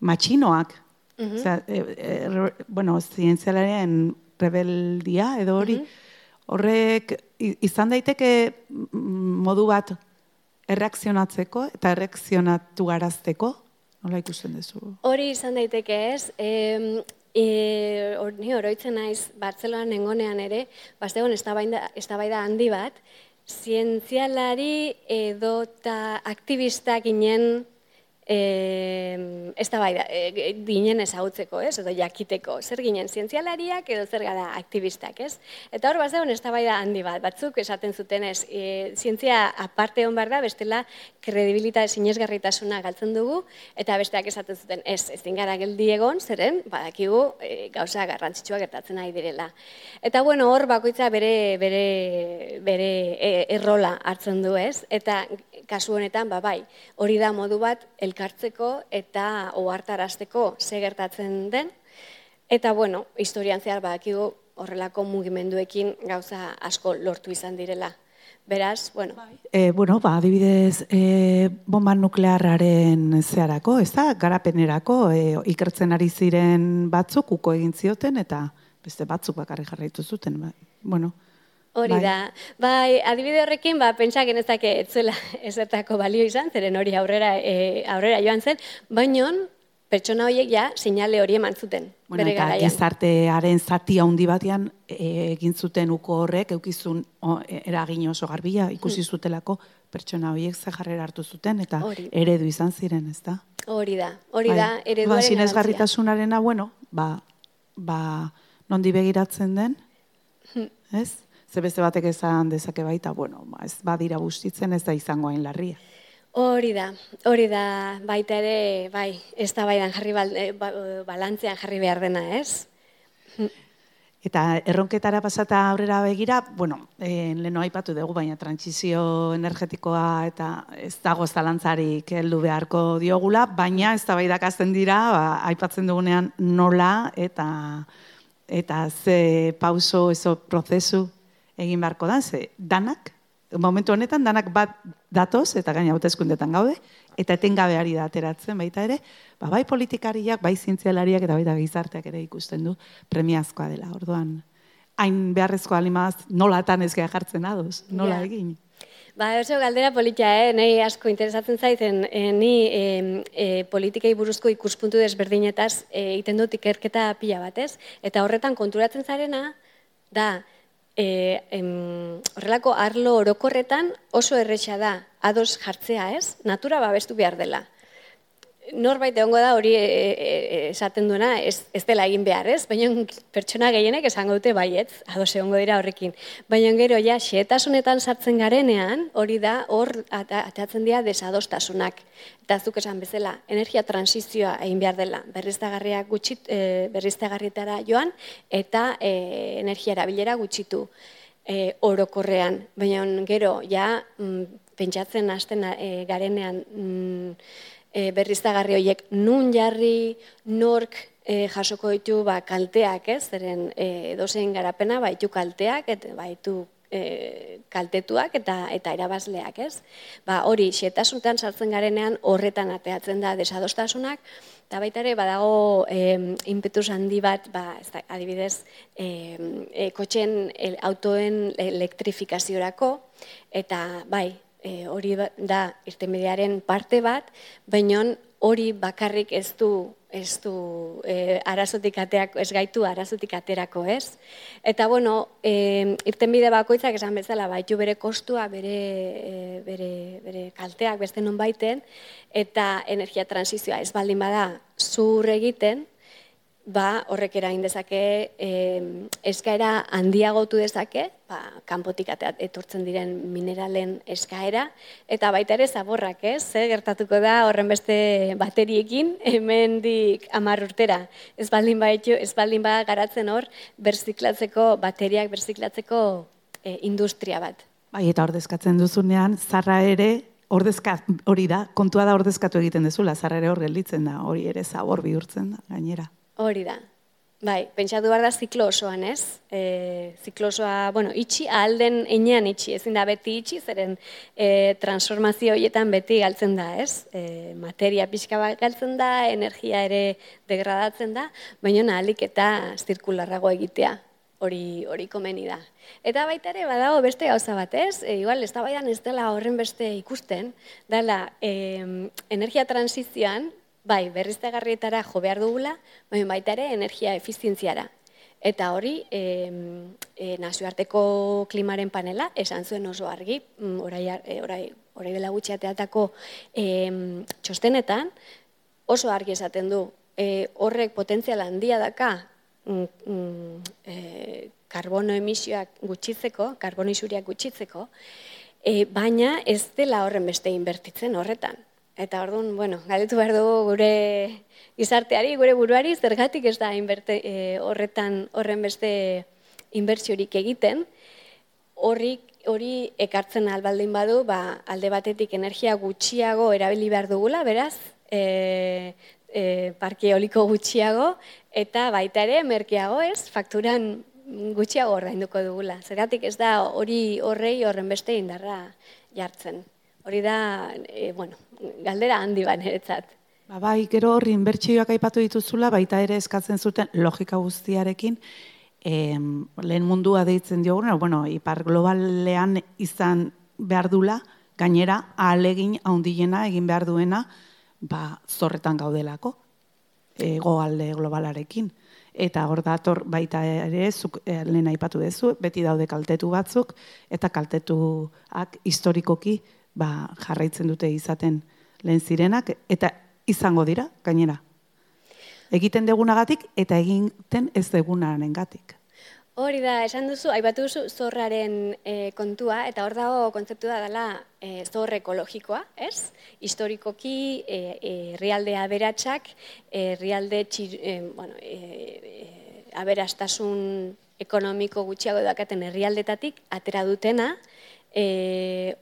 S2: matxinoak, mm -hmm. bueno, zientzialaren rebeldia edo hori, mhm. Horrek izan daiteke modu bat erreakzionatzeko eta erreakzionatu garazteko, Nola ikusten duzu?
S3: Hori izan daiteke ez, e, e, or, ni oroitzen naiz Bartzelonan nengonean ere, bastegon eztabaida handi bat, zientzialari edota aktivistak ginen e, ez da bai da, e, dinen ezagutzeko, ez, edo jakiteko, zer ginen zientzialariak edo zer gara aktivistak, ez? Eta hor bat zegoen ez da bai da handi bat, batzuk esaten zuten ez, e, zientzia aparte hon behar da, bestela kredibilitate sinesgarritasuna galtzen dugu, eta besteak esaten zuten ez, ez gara geldi egon, zeren, badakigu e, gauza garrantzitsua gertatzen ari direla. Eta bueno, hor bakoitza bere, bere, bere e, errola hartzen du, ez? Eta kasu honetan, ba, bai, hori da modu bat elkartzeko eta ohartarazteko ze gertatzen den. Eta, bueno, historian zehar badakigu horrelako mugimenduekin gauza asko lortu izan direla. Beraz, bueno.
S2: E, bueno, ba, adibidez, e, bomba nuklearraren zeharako, ez da, garapenerako, e, ikertzen ari ziren batzuk, uko egin zioten, eta beste batzuk bakarri jarraitu zuten. Ba, bueno,
S3: Hori bai. da. Bai, adibide horrekin, ba, pentsa genezak etzuela ezertako balio izan, zeren hori aurrera, e, aurrera joan zen, baino pertsona horiek ja sinale hori eman zuten.
S2: Bueno, bere eta gizartearen zati handi batean e, egin zuten uko horrek, eukizun o, eragin oso garbila, ikusi hmm. zutelako pertsona horiek ze jarrera hartu zuten, eta eredu izan ziren, ez da?
S3: Hori da, hori bai. da, ereduaren
S2: ba, garritasunarena, bueno, ba, ba, nondi begiratzen den, hmm. ez? Ze beste batek esan dezake baita, bueno, ba, ez badira bustitzen ez da izango hain larria.
S3: Hori da, hori da baita ere, bai, ez da baidan jarri bal, eh, ba, balantzean jarri behar dena, ez?
S2: Eta erronketara pasata aurrera begira, bueno, eh, leno aipatu dugu, baina trantsizio energetikoa eta ez dago zalantzarik heldu beharko diogula, baina ez da baidak azten dira, ba, aipatzen dugunean nola eta eta ze pauso, eso prozesu egin beharko da, ze danak, momentu honetan danak bat datoz, eta gaina hautezkundetan gaude, eta etengabeari da ateratzen baita ere, ba, bai politikariak, bai zientzialariak eta baita gizarteak ere ikusten du premiazkoa dela, orduan. Hain beharrezkoa alimaz, nolatan ez jartzen adoz, nola egin?
S3: Ba, oso galdera politia, eh? nahi asko interesatzen zaiten, eh, ni eh, eh, politikei buruzko ikuspuntu desberdinetaz eh, iten dut ikerketa pila batez, eta horretan konturatzen zarena, da, e, em, horrelako arlo orokorretan oso erretxa da ados jartzea, ez? Natura babestu behar dela norbait egongo da hori e, e, e, esaten duena ez, ez dela egin behar, ez? Baina pertsona gehienek esango dute baietz, ados egongo dira horrekin. Baina gero ja xehetasunetan sartzen garenean, hori da hor ateatzen dira desadostasunak. Eta zuk esan bezala, energia transizioa egin behar dela, berriztagarriak gutxit, e, berriztagarrietara joan eta e, energia erabilera gutxitu e, orokorrean. Baina gero ja mm, pentsatzen hasten e, garenean mm, e, berriztagarri horiek nun jarri, nork e, jasoko ditu ba, kalteak, ez? Zeren e, dozein garapena baitu kalteak, eta baitu e, kaltetuak eta eta erabazleak, ez? Ba, hori xetasuntan sartzen garenean horretan ateatzen da desadostasunak eta baita ere badago e, impetus handi bat, ba, ez da, adibidez, e, e, kotxen autoen elektrifikaziorako eta bai, e, hori ba, da irtenbidearen parte bat, baina hori bakarrik ez du ez du e, arazotik ateak, ez gaitu arazotik aterako, ez? Eta, bueno, e, irtenbide bakoitzak esan bezala, baitu bere kostua, bere, e, bere, bere kalteak beste non baiten, eta energia transizioa ez baldin bada zur egiten, ba, horrek erain dezake e, eskaera handiagotu dezake, ba, kanpotik etortzen diren mineralen eskaera, eta baita ere zaborrak, ez? Ze gertatuko da horren beste bateriekin, hemendik amar urtera. Ez baldin ba, ez baldin ba garatzen hor, berziklatzeko, bateriak berziklatzeko e, industria bat.
S2: Bai, eta ordezkatzen duzunean, zarra ere, ordezka, hori da, kontua da ordezkatu egiten dezula, zarra ere hor gelditzen da, hori ere zabor bihurtzen da, gainera.
S3: Hori da. Bai, pentsatu behar da ziklo osoan, ez? E, ziklo osoa, bueno, itxi, alden enean itxi, ezin da beti itxi, zeren e, transformazio horietan beti galtzen da, ez? E, materia pixka bat galtzen da, energia ere degradatzen da, baina nahalik eta zirkularrago egitea, hori hori komeni da. Eta baita ere, badago beste gauza bat, ez? E, igual, ez da ez dela horren beste ikusten, dela, e, energia transizioan, bai, berriztegarrietara jo behar dugula, bai, baita ere energia efizientziara. Eta hori, e, e, nazioarteko klimaren panela, esan zuen oso argi, mm, orai, e, orai, orai dela gutxiateatako e, txostenetan, oso argi esaten du, e, horrek potentzial handia daka mm, mm, e, karbono emisioak gutxitzeko, karbono isuriak gutxitzeko, e, baina ez dela horren beste inbertitzen horretan. Eta orduan, bueno, galdetu behar dugu gure izarteari, gure buruari, zergatik ez da inberte, e, horretan horren beste inbertsiorik egiten, horri, hori ekartzen albaldin badu, ba, alde batetik energia gutxiago erabili behar dugula, beraz, e, e, parke oliko gutxiago, eta baita ere, merkeago ez, fakturan gutxiago ordainduko dugula. Zergatik ez da hori horrei horren beste indarra jartzen. Hori da, e, bueno, galdera handi ban eretzat.
S2: Ba, bai, gero horri inbertsioak aipatu dituzula, baita ere eskatzen zuten logika guztiarekin, em, lehen mundua deitzen dioguna, bueno, ipar globalean izan behar dula, gainera, ahalegin haundiena egin behar duena, ba, zorretan gaudelako, ego alde globalarekin. Eta hor dator baita ere, zuk e, lehen aipatu dezu, beti daude kaltetu batzuk, eta kaltetuak historikoki ba, jarraitzen dute izaten lehen zirenak, eta izango dira, gainera. Egiten degunagatik eta egiten ez degunaren gatik.
S3: Hori da, esan duzu, aibatu duzu zorraren e, kontua, eta hor dago kontzeptu da dela e, zor ekologikoa, ez? Historikoki, e, e, realde aberatsak, e, realde txir, e, bueno, e, aberastasun ekonomiko gutxiago dakaten herrialdetatik atera dutena, e,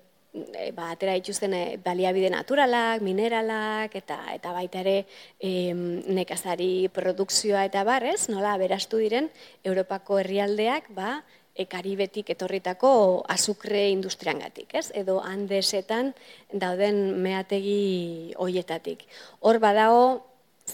S3: e, ba, atera dituzten e, baliabide naturalak, mineralak, eta eta baita ere e, nekazari produkzioa eta barrez, nola aberastu diren Europako herrialdeak, ba, e, karibetik etorritako azukre industriangatik, ez? Edo handesetan dauden meategi hoietatik. Hor badago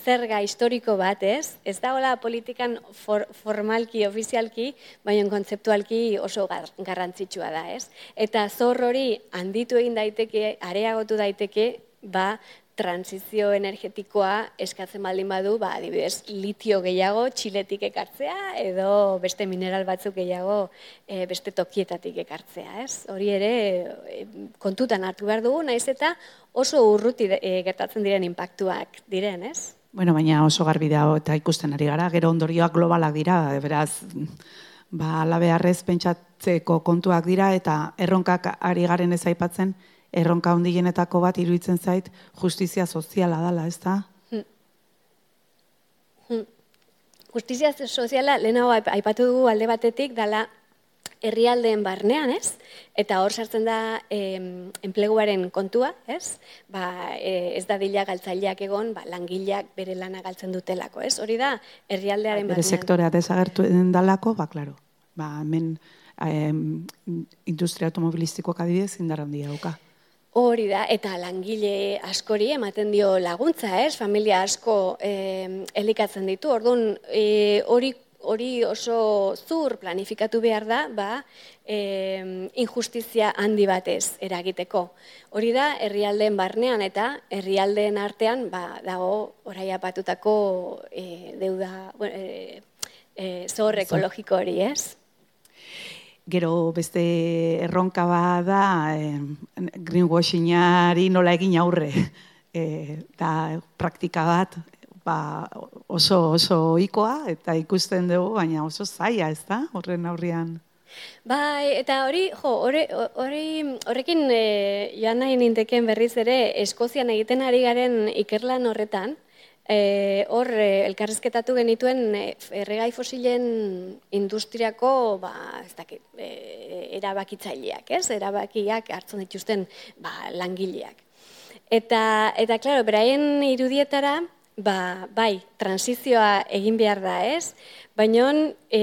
S3: zerga historiko bat, ez? Ez da hola politikan formalki, ofizialki, baina kontzeptualki oso garrantzitsua da, ez? Eta zor hori handitu egin daiteke, areagotu daiteke, ba, transizio energetikoa eskatzen baldin badu, ba, adibidez, litio gehiago txiletik ekartzea edo beste mineral batzuk gehiago e, beste tokietatik ekartzea, ez? Hori ere e, kontutan hartu behar dugu, naiz eta oso urruti e, gertatzen diren inpaktuak diren, ez?
S2: Bueno, baina oso garbi dago eta ikusten ari gara, gero ondorioak globalak dira, beraz, ba, alabearrez pentsatzeko kontuak dira eta erronkak ari garen ez aipatzen, erronka hondienetako bat iruditzen zait justizia soziala dala, ez da? Hmm.
S3: Hmm. Justizia soziala, lehenago aipatu dugu alde batetik, dala herrialdeen barnean, ez? Eta hor sartzen da enpleguaren kontua, ez? Ba, e, ez da dila galtzaileak egon, ba, langileak bere lana galtzen dutelako, ez? Hori da herrialdearen barnean.
S2: Bere sektorea desagertu den dalako, ba, klaro. Ba, hemen industria automobilistikoak adibidez indar handia dauka.
S3: Hori da, eta langile askori ematen dio laguntza, ez? Familia asko eh, elikatzen ditu. Orduan, e, hori oso zur planifikatu behar da, ba, e, injustizia handi batez eragiteko. Hori da, herrialdeen barnean eta herrialdeen artean, ba, dago orai apatutako e, deuda, e, e, zor ekologiko hori, ez?
S2: Gero beste erronka bada eh, greenwashingari nola egin aurre. E, da praktika bat ba, oso oso ohikoa eta ikusten dugu baina oso zaila, ez da? Horren aurrian.
S3: Bai, eta hori, jo, hori, horrekin e, joan nahi ninteken berriz ere Eskozian egiten ari garen ikerlan horretan, E, hor, e, elkarrezketatu genituen erregai fosilen industriako ba, ez dakit, e, erabakitzaileak, ez? erabakiak hartzen dituzten ba, langileak. Eta, eta klaro, beraien irudietara, ba, bai, transizioa egin behar da, ez? Baina, e,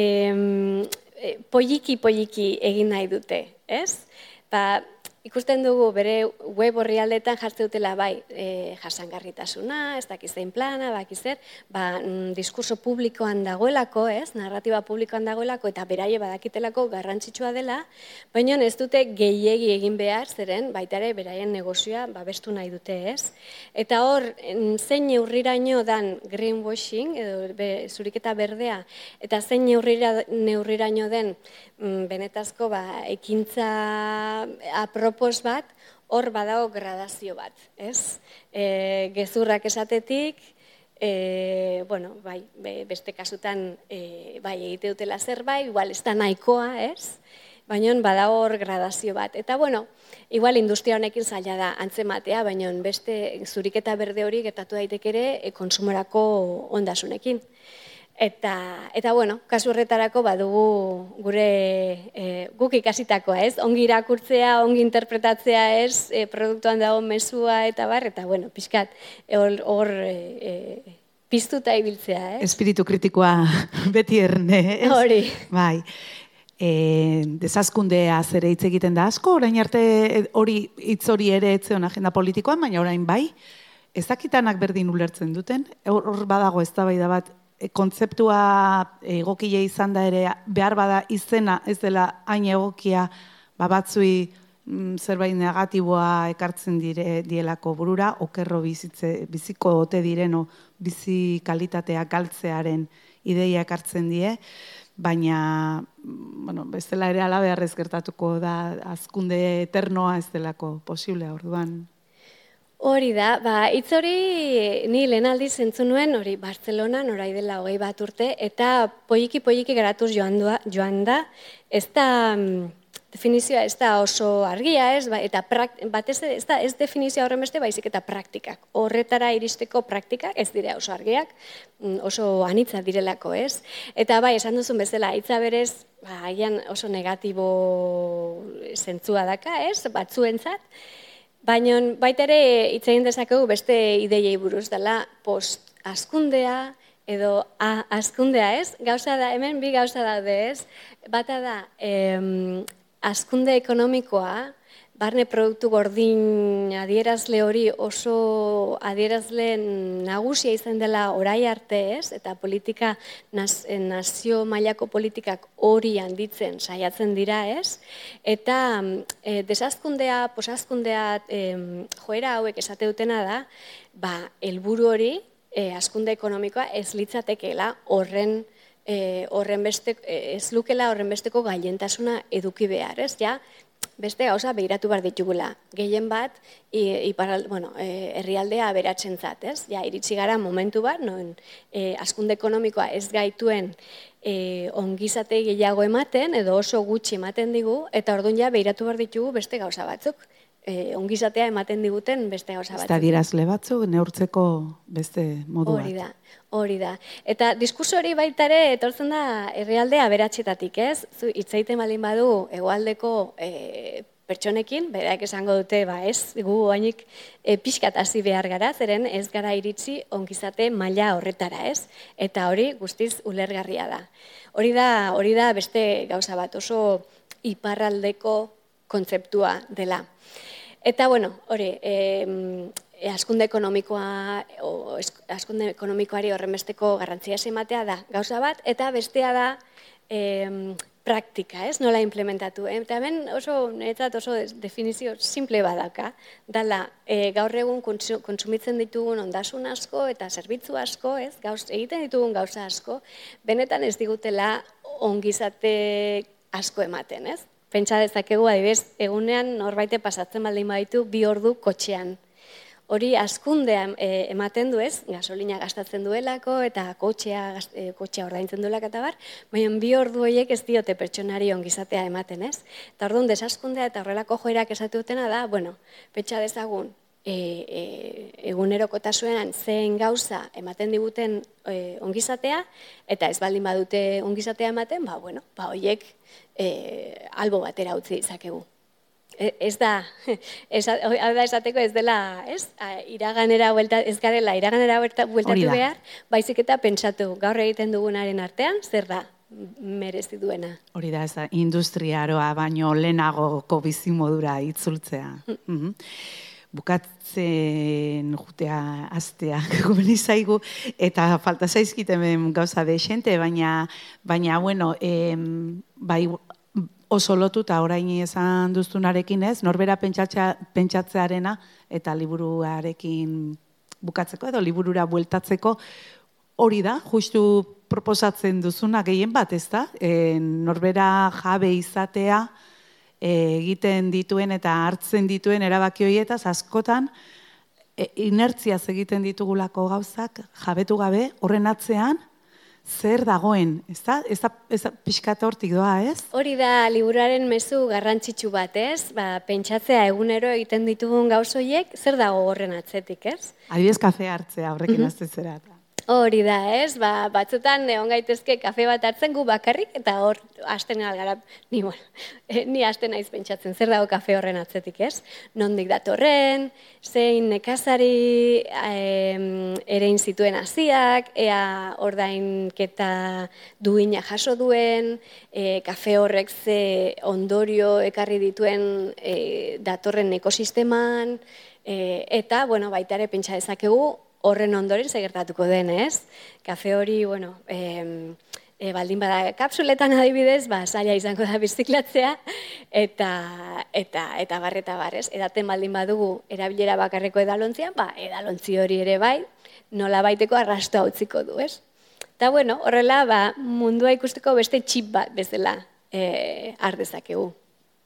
S3: poliki-poliki egin nahi dute, ez? Ba, ikusten dugu bere web aldetan jartzen dutela bai e, jasangarritasuna, ez dakiz zein plana, baki zer, ba, mm, diskurso publikoan dagoelako, ez, narratiba publikoan dagoelako, eta beraie badakitelako garrantzitsua dela, baina ez dute gehiegi egin behar, zeren baitare beraien negozioa babestu nahi dute, ez. Eta hor, zein neurriraino dan greenwashing, edo be, zuriketa berdea, eta zein neurriraino den mm, benetazko ba, ekintza apro apropos bat, hor badago gradazio bat, ez? E, gezurrak esatetik, e, bueno, bai, beste kasutan e, bai egite dutela zerbait, igual ez da nahikoa, ez? Baina badago hor gradazio bat. Eta bueno, igual industria honekin zaila da antzematea, baina beste zuriketa berde hori getatu daiteke ere e, konsumorako ondasunekin. Eta, eta bueno, kasu horretarako badugu gure e, guk ikasitakoa, ez? Ongi irakurtzea, ongi interpretatzea, ez? E, produktuan dago mesua eta bar, eta bueno, pixkat, hor e, e, piztuta ibiltzea, ez?
S2: Espiritu kritikoa beti erne, ez?
S3: Hori.
S2: Bai. E, desazkundea zere hitz egiten da asko, orain arte hori hitz hori ere etzeon agenda politikoan, baina orain bai, ezakitanak berdin ulertzen duten, hor badago ez da bat kontzeptua egokile izan da ere behar bada izena ez dela hain egokia ba batzui mm, zerbait negatiboa ekartzen dire dielako burura okerro bizitze biziko ote direno bizi kalitatea galtzearen ideia ekartzen die. Baina mm, bueno bestela ere ala beharrez gertatuko da azkunde eternoa ez delako posible orduan
S3: Hori da, ba, hitz hori ni lehen aldiz entzun nuen, hori Barcelona, norai dela hogei bat urte, eta poiki poiki geratuz joan, joan da, ez da, mm, definizioa ez da oso argia, ez, ba, eta batez ez da, ez definizioa horren beste, baizik eta praktikak. Horretara iristeko praktikak ez dira oso argiak, mm, oso anitza direlako, ez? Eta bai, esan duzun bezala, hitza berez, ba, oso negatibo zentzua daka, ez, batzuentzat, Baina baita ere hitz egin dezakegu beste ideiei buruz dela post askundea edo a askundea, ez? Gauza da hemen bi gauza daude, ez? Bata da, em, askunde ekonomikoa barne produktu gordin adierazle hori oso adierazle nagusia izan dela orai arte ez, eta politika naz, nazio mailako politikak hori handitzen saiatzen dira ez, eta e, desazkundea, posazkundea e, joera hauek esate dutena da, ba, helburu hori, e, askunde ekonomikoa ez litzatekeela horren e, horren beste, ez lukela horren besteko gailentasuna eduki behar, ez? Ja, beste gauza behiratu behar ditugula. Gehien bat, iparal, bueno, e, herrialdea beratzen zat, ez? Ja, iritsi gara momentu bat, noen e, askunde ekonomikoa ez gaituen e, ongizate gehiago ematen, edo oso gutxi ematen digu, eta orduan ja behiratu behar ditugu beste gauza batzuk. E, ongizatea ematen diguten beste gauza batzuk.
S2: Ez dirazle batzuk, neurtzeko beste modu
S3: bat. Hori da. Hori da. Eta diskurso hori baitare etortzen da herrialdea beratxetatik, ez? Zu hitzaiten malin badu hegoaldeko e, pertsonekin, berak esango dute, ba, ez, gu hainik e, pixkat hasi behar gara, zeren ez gara iritsi ongizate maila horretara, ez? Eta hori guztiz ulergarria da. Hori da, hori da beste gauza bat, oso iparraldeko kontzeptua dela. Eta, bueno, hori, e, askunde ekonomikoa o askunde ekonomikoari horrenbesteko garrantzia ematea da gauza bat eta bestea da e, praktika, ez? Nola implementatu. Eta hemen oso netzat oso definizio simple badaka, dala e, gaur egun kontsumitzen ditugun ondasun asko eta zerbitzu asko, ez? Gauz, egiten ditugun gauza asko, benetan ez digutela ongizate asko ematen, ez? Pentsa dezakegu adibez, egunean norbaite pasatzen baldin baditu bi ordu kotxean hori askundea eh, ematen du ez, gasolina gastatzen duelako eta kotxea, e, kotxea ordaintzen duelako eta bar, baina bi ordu horiek ez diote pertsonari ongizatea ematen ez. Eta orduan desaskundea eta horrelako joerak esatu da, bueno, petxa dezagun, e, e, egunerokotasunean zein gauza ematen diguten e, ongizatea, eta ez baldin badute ongizatea ematen, ba, bueno, ba, horiek e, albo batera utzi izakegu. E, ez da, ez da esateko ez dela, ez, iraganera buelta, ez garela iraganera bueltatu behar, baizik eta pentsatu gaur egiten dugunaren artean, zer da, merezi duena.
S2: Hori da, ez da, industriaroa baino lehenagoko bizimodura itzultzea. Mm. Mhm. Bukatzen jutea astea gubeni zaigu, eta falta zaizkitemen gauza de baina, baina, bueno, em, bai, oso lotuta orain esan duztunarekin ez, norbera pentsatzearena eta liburuarekin bukatzeko edo liburura bueltatzeko hori da, justu proposatzen duzuna gehien bat, ez da? E, norbera jabe izatea egiten dituen eta hartzen dituen erabaki horietaz askotan e, inertziaz egiten ditugulako gauzak jabetu gabe horren atzean zer dagoen, ez da? Ez da, ez da pixkat hortik doa, ez?
S3: Hori da, liburaren mezu garrantzitsu bat, ez? Ba, pentsatzea egunero egiten ditugun gauzoiek, zer dago horren atzetik, ez?
S2: Adibidez kafe hartzea horrekin mm -hmm.
S3: Hori da, ez? Ba, batzutan egon gaitezke kafe bat hartzen gu bakarrik eta hor hasten algara ni bueno, eh, ni hasten naiz pentsatzen zer dago kafe horren atzetik, ez? Nondik datorren, zein nekazari eh, erein zituen hasiak, ea ordainketa duina jaso duen, e, kafe horrek ze ondorio ekarri dituen e, datorren ekosisteman, e, eta, bueno, baita ere pentsa dezakegu, horren ondoren segertatuko den, ez? Kafe hori, bueno, e, e, baldin bada kapsuletan adibidez, ba, zaila izango da biziklatzea, eta, eta, eta barreta barrez. Edaten baldin badugu erabilera bakarreko edalontzian, ba, edalontzi hori ere bai, nola baiteko arrasto hau du, ez? Eta, bueno, horrela, ba, mundua ikusteko beste txip bat bezala e, ardezakegu.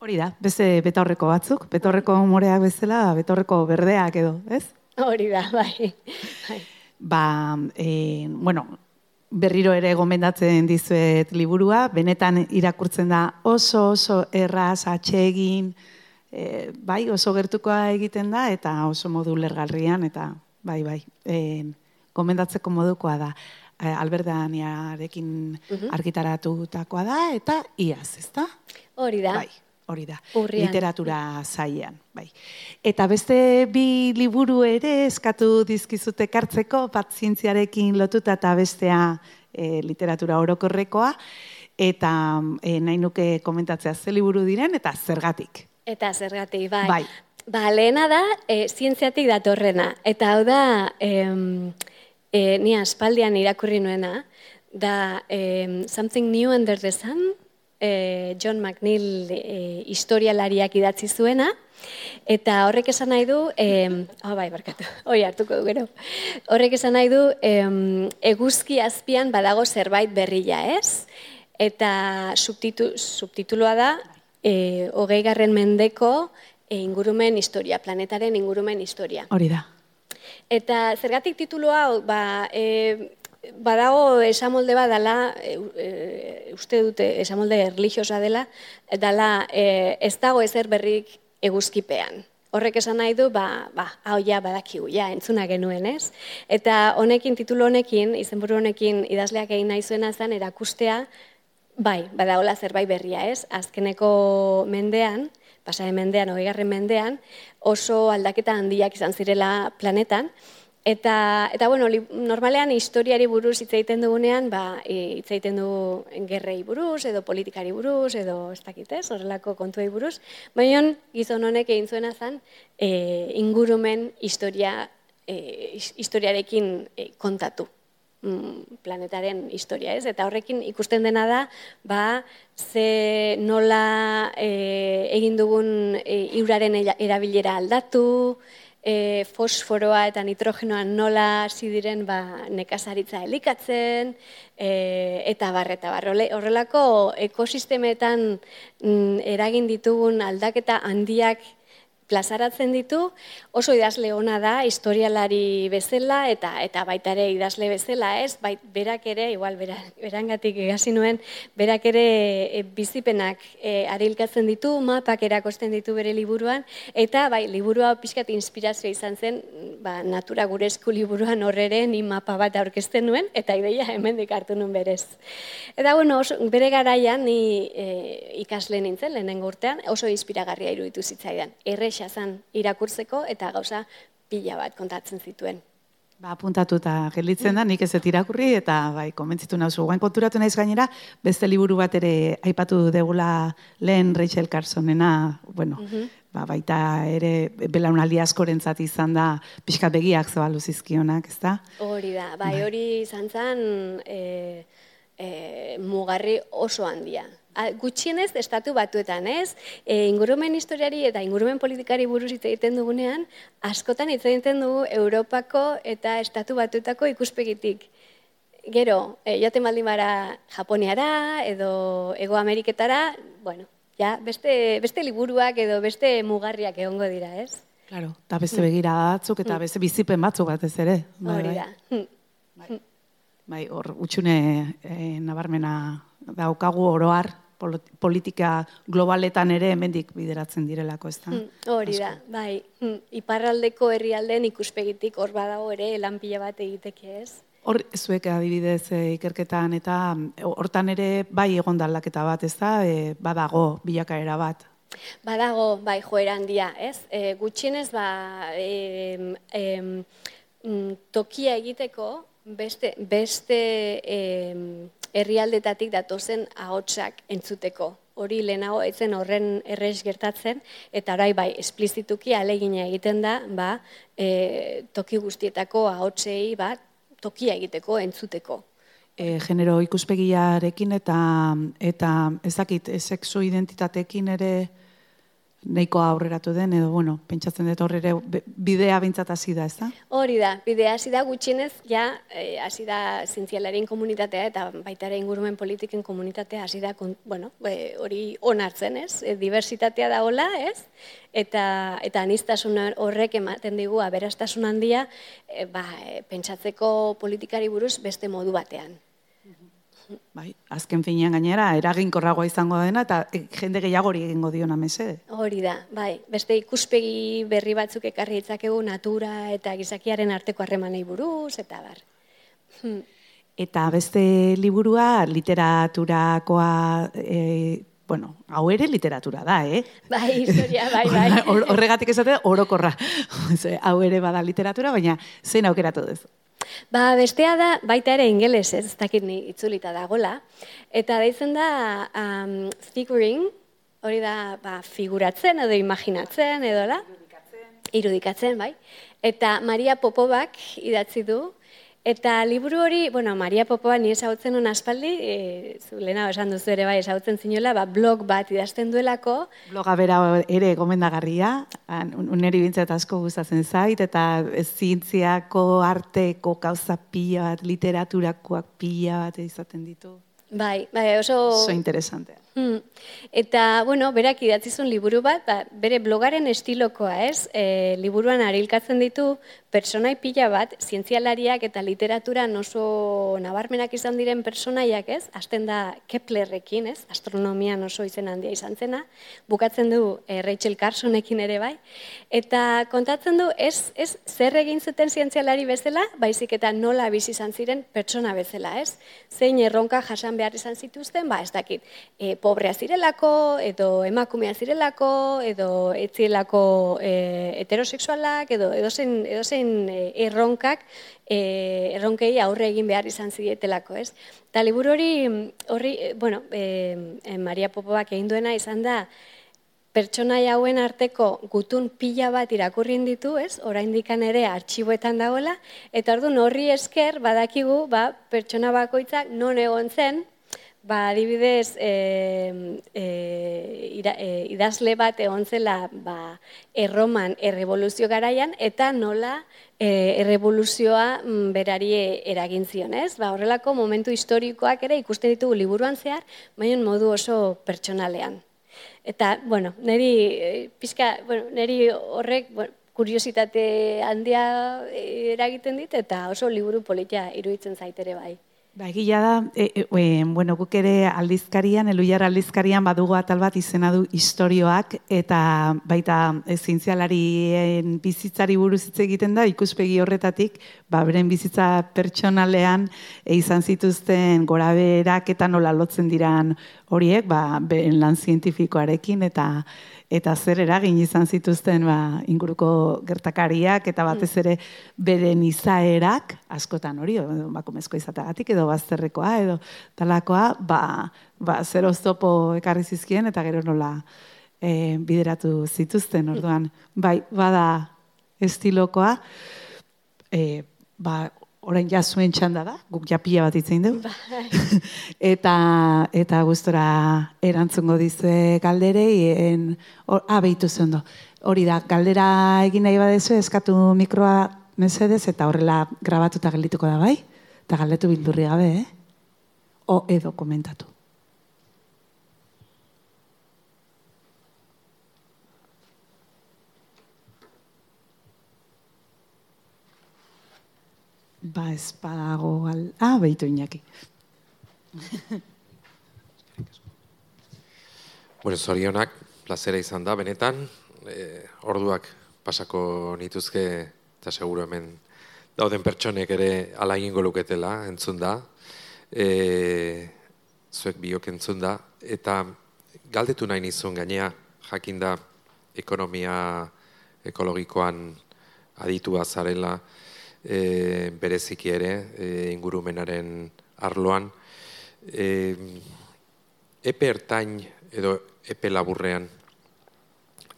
S2: Hori da, beste betaurreko batzuk, betaurreko moreak bezala, betaurreko berdeak edo, ez?
S3: Hori da, bai. bai.
S2: Ba, e, bueno, berriro ere gomendatzen dizuet liburua, benetan irakurtzen da oso oso erraz atsegin, e, bai, oso gertukoa egiten da, eta oso modu lergarrian, eta bai, bai, e, gomendatzeko modukoa da. E, Alberdaniarekin uh -huh. argitaratutakoa da, eta iaz, ez da?
S3: Hori da.
S2: Bai hori da, literatura zaian. Bai. Eta beste bi liburu ere eskatu dizkizute kartzeko, bat zientziarekin lotuta eta bestea e, literatura orokorrekoa, eta e, nahi nuke komentatzea ze liburu diren, eta zergatik
S3: Eta zergatik, bai.
S2: Bai.
S3: Ba, lehena da, e, zientziatik datorrena. Eta hau da, em, e, ni aspaldian irakurri nuena, da em, Something New Under the Sun, e, John McNeil e, historialariak idatzi zuena, eta horrek esan nahi du, em, oh, bai, barkatu, hori hartuko du gero, horrek esan nahi du, em, eguzki azpian badago zerbait berria, ez? Eta subtitu, subtituloa da, e, hogei garren mendeko e, ingurumen historia, planetaren ingurumen historia.
S2: Hori da.
S3: Eta zergatik titulu hau, ba, e, badago esamolde bat dela, e, e, uste dute esamolde religiosa dela, dela e, ez dago ezer berrik eguzkipean. Horrek esan nahi du, ba, ba, hau ja badakigu, ja, entzuna genuen, ez? Eta honekin, titulu honekin, izenburu honekin idazleak egin nahi zuena zen, erakustea, bai, badagola zerbait berria, ez? Azkeneko mendean, pasaren mendean, hogeigarren mendean, oso aldaketa handiak izan zirela planetan, Eta, eta bueno, li, normalean historiari buruz hitz egiten dugunean, ba, hitz egiten du gerrei buruz, edo politikari buruz, edo ez dakit ez, horrelako kontuei buruz. Baina gizon honek egin zuena zen, e, ingurumen historia, e, historiarekin e, kontatu mm, planetaren historia, ez? Eta horrekin ikusten dena da, ba, ze nola e, egin dugun e, iuraren erabilera aldatu, e, fosforoa eta nitrogenoa nola hasi diren ba, nekazaritza elikatzen, e, eta barreta bar. Horrelako ekosistemetan mm, eragin ditugun aldaketa handiak plazaratzen ditu, oso idazle ona da, historialari bezala, eta eta baita ere idazle bezala, ez? Bait, berak ere, igual, berangatik egasi nuen, berak ere e, bizipenak e, arilkatzen ditu, mapak erakosten ditu bere liburuan, eta bai, liburua pixkat inspirazioa izan zen, ba, natura gure esku liburuan horrere, ni mapa bat aurkezten nuen, eta ideia hemen hartu nuen berez. Eta, bueno, oso, bere garaian, ni e, ikasle nintzen, lehenengo urtean, oso inspiragarria iruditu zitzaidan. Errexa zan irakurtzeko eta gauza pila bat kontatzen zituen.
S2: Ba, apuntatu eta gelditzen da, nik ez ez irakurri eta bai, konbentzitu nauzu. Guen konturatu naiz gainera, beste liburu bat ere aipatu degula lehen Rachel Carsonena, bueno, mhm. ba, baita ere belaunaldi askorentzat izan da pixka begiak zabalu zizkionak, ez da?
S3: Hori da, bai, bai. hori izan zen e, e, mugarri oso handia gutxienez estatu batuetan, ez? E, ingurumen historiari eta ingurumen politikari buruz hitz egiten dugunean, askotan hitz egiten dugu Europako eta estatu batuetako ikuspegitik. Gero, e, joaten baldin bara Japoniara edo Ego Ameriketara, bueno, ja, beste, beste liburuak edo beste mugarriak egongo dira, ez?
S2: Claro, eta beste begira batzuk eta beste bizipen batzuk batez ere.
S3: Bai, Hori bai. da.
S2: Mm. Bai. bai, hor, utxune e, nabarmena daukagu oroar, politika globaletan ere hemendik bideratzen direlako, ezta? Hmm,
S3: hori da, bai. Hmm, iparraldeko herrialden ikuspegitik hor badago ere lanpila bat egiteke, ez?
S2: Hor, zuek adibidez e, ikerketan eta hortan ere bai egon aldaketa bat, ez da? E, badago bilakaera bat.
S3: Badago, bai, joera handia, ez? E, gutxienez, ba, e, e, tokia egiteko, beste, beste e, herrialdetatik datozen ahotsak entzuteko. Hori lehenago etzen horren errez gertatzen, eta orai bai, esplizituki alegina egiten da, ba, e, toki guztietako ahotsei, ba, tokia egiteko, entzuteko.
S2: E, genero ikuspegiarekin eta eta ezakit sexu identitateekin ere nahiko aurreratu den, edo, bueno, pentsatzen dut horre bidea bintzat hasi da, ez da?
S3: Hori da, bidea hasi da gutxienez, ja, eh, hasi da zientzialarien komunitatea eta baita ere ingurumen politiken komunitatea hasi da, bueno, hori onartzen, ez? E, diversitatea da hola, ez? Eta, eta anistasun horrek ematen digu, aberastasun handia, e, ba, pentsatzeko politikari buruz beste modu batean.
S2: Bai, azken finean gainera, eraginkorragoa izango dena, eta jende gehiagori egingo diona mese.
S3: Hori da, bai. Beste ikuspegi berri batzuk ekarri ditzakegu natura eta gizakiaren arteko harremanei buruz, eta bar.
S2: Hmm. Eta beste liburua, literaturakoa, e, bueno, hau ere literatura da, eh?
S3: Bai, historia, bai, bai.
S2: Horregatik esate, orokorra. hau ere bada literatura, baina zein aukeratu duzu?
S3: Ba, bestea da, baita ere ingeles, ez, ez dakit ni itzulita dagola. Eta deitzen da um, figuring, hori da ba, figuratzen edo imaginatzen edo la? Irudikatzen, bai. Eta Maria Popobak idatzi du, Eta liburu hori, bueno, Maria Popoa ni esautzen hon aspaldi, e, zu lehena esan duzu ere bai esautzen zinuela, ba, blog bat idazten duelako.
S2: Bloga bera ere gomendagarria, uneri bintzat asko gustatzen zait, eta zientziako arteko gauza pila bat, literaturakoak pila bat izaten ditu.
S3: Bai, bai, oso...
S2: Oso interesantea.
S3: Hmm. Eta, bueno, berak idatzizun liburu bat, ba, bere blogaren estilokoa, ez? E, liburuan arilkatzen ditu personai pila bat, zientzialariak eta literatura oso nabarmenak izan diren personaiak, ez? Azten da Keplerrekin, ez? Astronomian oso izen handia izan zena. Bukatzen du e, Rachel Carsonekin ere bai. Eta kontatzen du, ez, ez zer egin zuten zientzialari bezala, baizik eta nola bizi izan ziren pertsona bezala, ez? Zein erronka jasan behar izan zituzten, ba, ez dakit. E, pobrea zirelako, edo emakumea zirelako, edo etzielako e, heterosexualak, edo edozein, edozein e, erronkak, e, erronkei aurre egin behar izan zidietelako, ez? Ta liburu hori, horri, e, bueno, e, e, Maria Popoak egin duena izan da, pertsona hauen arteko gutun pila bat irakurrin ditu, ez? Oraindikan ere artxiboetan dagoela eta ordun horri esker badakigu, ba, pertsona bakoitzak non egon zen, Ba, adibidez, e, e, idazle bat egon zela ba, erroman errevoluzio garaian, eta nola e, errevoluzioa mm, berari eragin zion, ez? Ba, horrelako momentu historikoak ere ikusten ditugu liburuan zehar, baina modu oso pertsonalean. Eta, bueno, neri, pizka, bueno, neri horrek, bueno, kuriositate handia eragiten dit, eta oso liburu politia iruditzen zaitere bai.
S2: Ba, egia da, e, e, bueno, guk ere aldizkarian, eluiar aldizkarian badugu atal bat izena du historioak, eta baita e, zientzialarien bizitzari buruz hitz egiten da, ikuspegi horretatik, ba, beren bizitza pertsonalean e, izan zituzten gora berak eta nola lotzen diran horiek, ba, beren lan zientifikoarekin, eta eta zer eragin izan zituzten ba, inguruko gertakariak eta batez mm. ere beren izaerak askotan hori, bakumezko izatagatik edo bazterrekoa edo talakoa, ba, ba zer oztopo ekarri zizkien eta gero nola e, bideratu zituzten orduan. Bai, bada estilokoa, e, ba, orain ja zuen txanda da, guk japia bat itzein dugu. Bai. eta, eta gustora erantzungo dizue galderei, en, or, ah, behitu zen Hori da, galdera egin nahi badezu, eskatu mikroa mesedez, eta horrela grabatuta geldituko da bai, eta galdetu bildurri gabe, eh? O edo komentatu. Ba, ez badago gal... Ah, behitu inaki.
S4: bueno, zorionak, plazera izan da, benetan, e, orduak pasako nituzke, eta seguro hemen dauden pertsonek ere ala egingo luketela, entzun da, e, zuek biok entzun da, eta galdetu nahi nizun gainea, jakin da, ekonomia ekologikoan aditua zarela, e, bereziki ere e, ingurumenaren arloan. E, epe ertain edo epe laburrean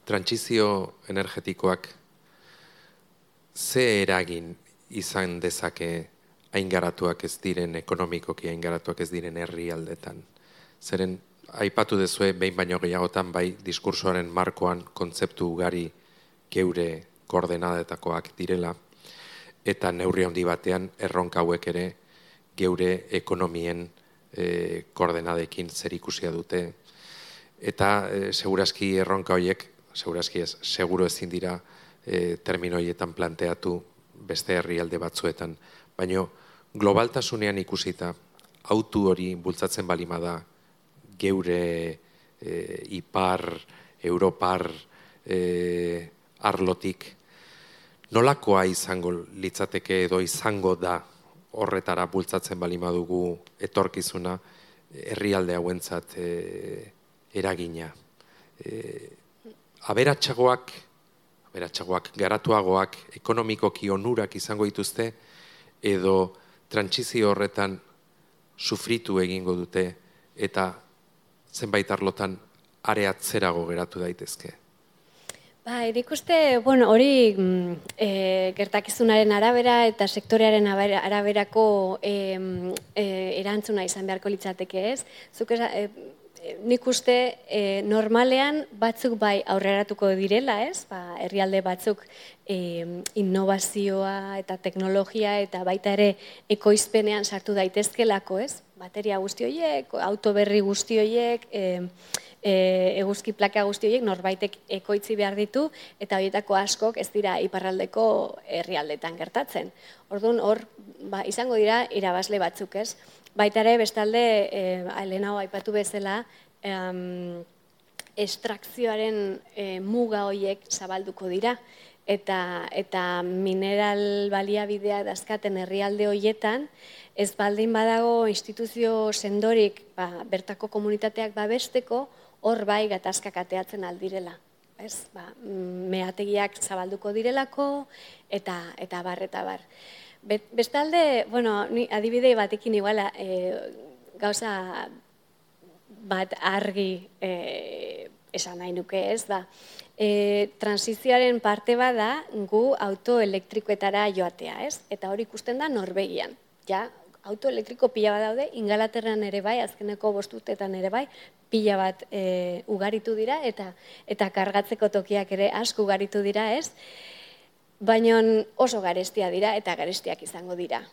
S4: trantsizio energetikoak ze eragin izan dezake aingaratuak ez diren ekonomikoki aingaratuak ez diren herri aldetan. Zeren aipatu dezue behin baino gehiagotan bai diskursoaren markoan kontzeptu ugari geure koordenadetakoak direla eta neurri handi batean erronka hauek ere geure ekonomien e, koordenadekin zer ikusia dute. Eta e, segurazki erronka horiek, segurazki ez, seguro ezin dira e, terminoietan planteatu beste herrialde batzuetan. Baina globaltasunean ikusita, autu hori bultzatzen balima da geure e, ipar, europar e, arlotik, nolakoa izango litzateke edo izango da horretara bultzatzen bali madugu etorkizuna herrialde hauentzat e, eragina. E, aberatsagoak, aberatsagoak, garatuagoak, ekonomikoki onurak izango dituzte edo trantsizio horretan sufritu egingo dute eta zenbait arlotan areatzerago geratu daitezke?
S3: Ba, edik uste, bueno, hori e, gertakizunaren arabera eta sektorearen araberako e, e, erantzuna izan beharko litzateke ez. Zuk e, nik uste e, normalean batzuk bai aurreratuko direla ez, ba, herrialde batzuk e, innovazioa eta teknologia eta baita ere ekoizpenean sartu daitezkelako ez, bateria guzti horiek, autoberri guzti horiek, e, e, eguzki plaka guzti horiek norbaitek ekoitzi behar ditu eta horietako askok ez dira iparraldeko herrialdetan gertatzen. Orduan hor ba, izango dira irabazle batzuk, ez? Baita ere bestalde eh hau aipatu bezala, em, estrakzioaren e, muga horiek zabalduko dira eta eta mineral baliabidea dazkaten herrialde horietan ez baldin badago instituzio sendorik ba, bertako komunitateak babesteko hor bai gatazkak ateatzen aldirela. Ez? Ba, meategiak zabalduko direlako eta eta bar eta bar. bestalde, bueno, ni adibide batekin iguala, e, gauza bat argi e, esan nahi nuke ez da. E, transizioaren parte bada gu autoelektrikoetara joatea, ez? Eta hori ikusten da Norvegian. Ja, autoelektriko pila bat daude, ingalaterran ere bai, azkeneko bostutetan ere bai, pila bat e, ugaritu dira, eta eta kargatzeko tokiak ere asko ugaritu dira, ez? Baina oso garestia dira, eta garestiak izango dira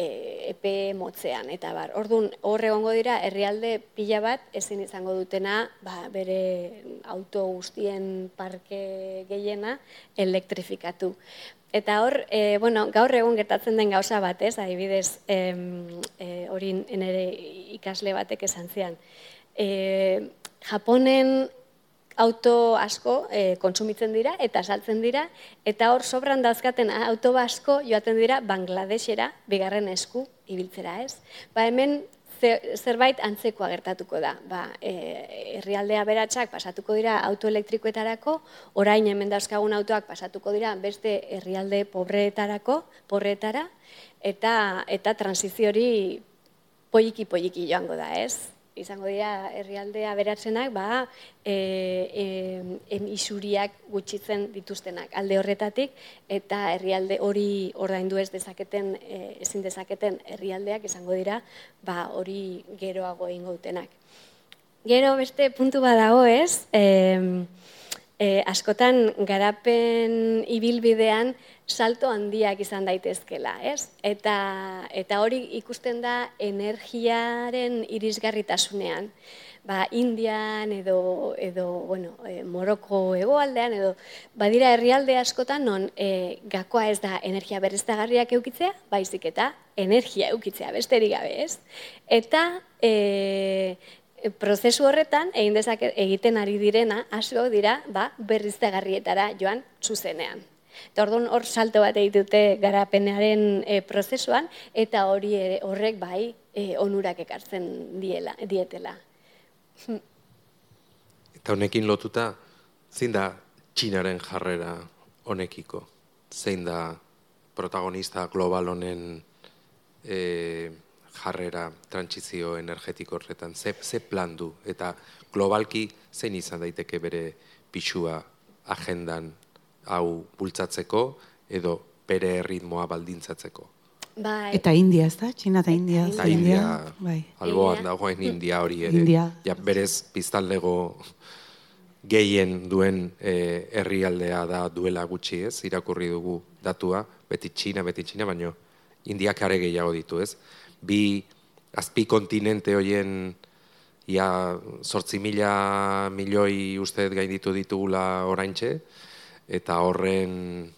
S3: e, epe motzean, eta bar. Orduan, horre egongo dira, herrialde pila bat ezin izango dutena, ba, bere auto guztien parke gehiena elektrifikatu. Eta hor, e, bueno, gaur egun gertatzen den gauza bat, ez, adibidez, e, hori nire ikasle batek esan zian. E, Japonen auto asko e, kontsumitzen dira eta saltzen dira, eta hor sobran dauzkaten auto asko joaten dira Bangladesera, bigarren esku ibiltzera, ez? Ba, hemen zerbait antzekoa gertatuko da. Ba, e, herrialdea beratsak pasatuko dira autoelektrikoetarako, orain hemen dauzkagun autoak pasatuko dira beste herrialde pobreetarako, pobreetara, eta, eta transiziori poiki poiki joango da, ez? Izango dira herrialdea beratzenak, ba, e, e, isuriak gutxitzen dituztenak alde horretatik, eta herrialde hori ordaindu ez dezaketen, e, ezin dezaketen herrialdeak izango dira, ba, hori geroago egingo dutenak. Gero beste puntu badago ez, e, e, askotan garapen ibilbidean salto handiak izan daitezkela, ez? Eta, eta hori ikusten da energiaren irisgarritasunean. Ba, Indian edo, edo bueno, e, Moroko egoaldean edo badira herrialde askotan non e, gakoa ez da energia berriztagarriak eukitzea, baizik eta energia eukitzea besterik gabe, ez? Eta e, prozesu horretan egin dezake egiten ari direna hasiko dira, ba, berriztagarrietara joan zuzenean. Eta orduan hor salto bat egitute garapenaren e, prozesuan, eta hori horrek bai e, onurak ekartzen diela, dietela.
S4: Eta honekin lotuta, zein da txinaren jarrera honekiko? Zein da protagonista global honen e, jarrera trantzizio energetiko horretan? Ze, ze plan du? Eta globalki zein izan daiteke bere pixua agendan hau bultzatzeko edo bere ritmoa baldintzatzeko.
S2: Bai. Eta India, ez da? Txina eta India.
S4: Eta India, bai. alboan dagoen India hori ere. India. Ja, berez piztaldego gehien duen e, herrialdea da duela gutxi ez, irakurri dugu datua, beti Txina, beti Txina, baino Indiak are gehiago ditu ez. Bi azpi kontinente hoien ia sortzi mila milioi uste gainditu ditugula oraintxe, eta horren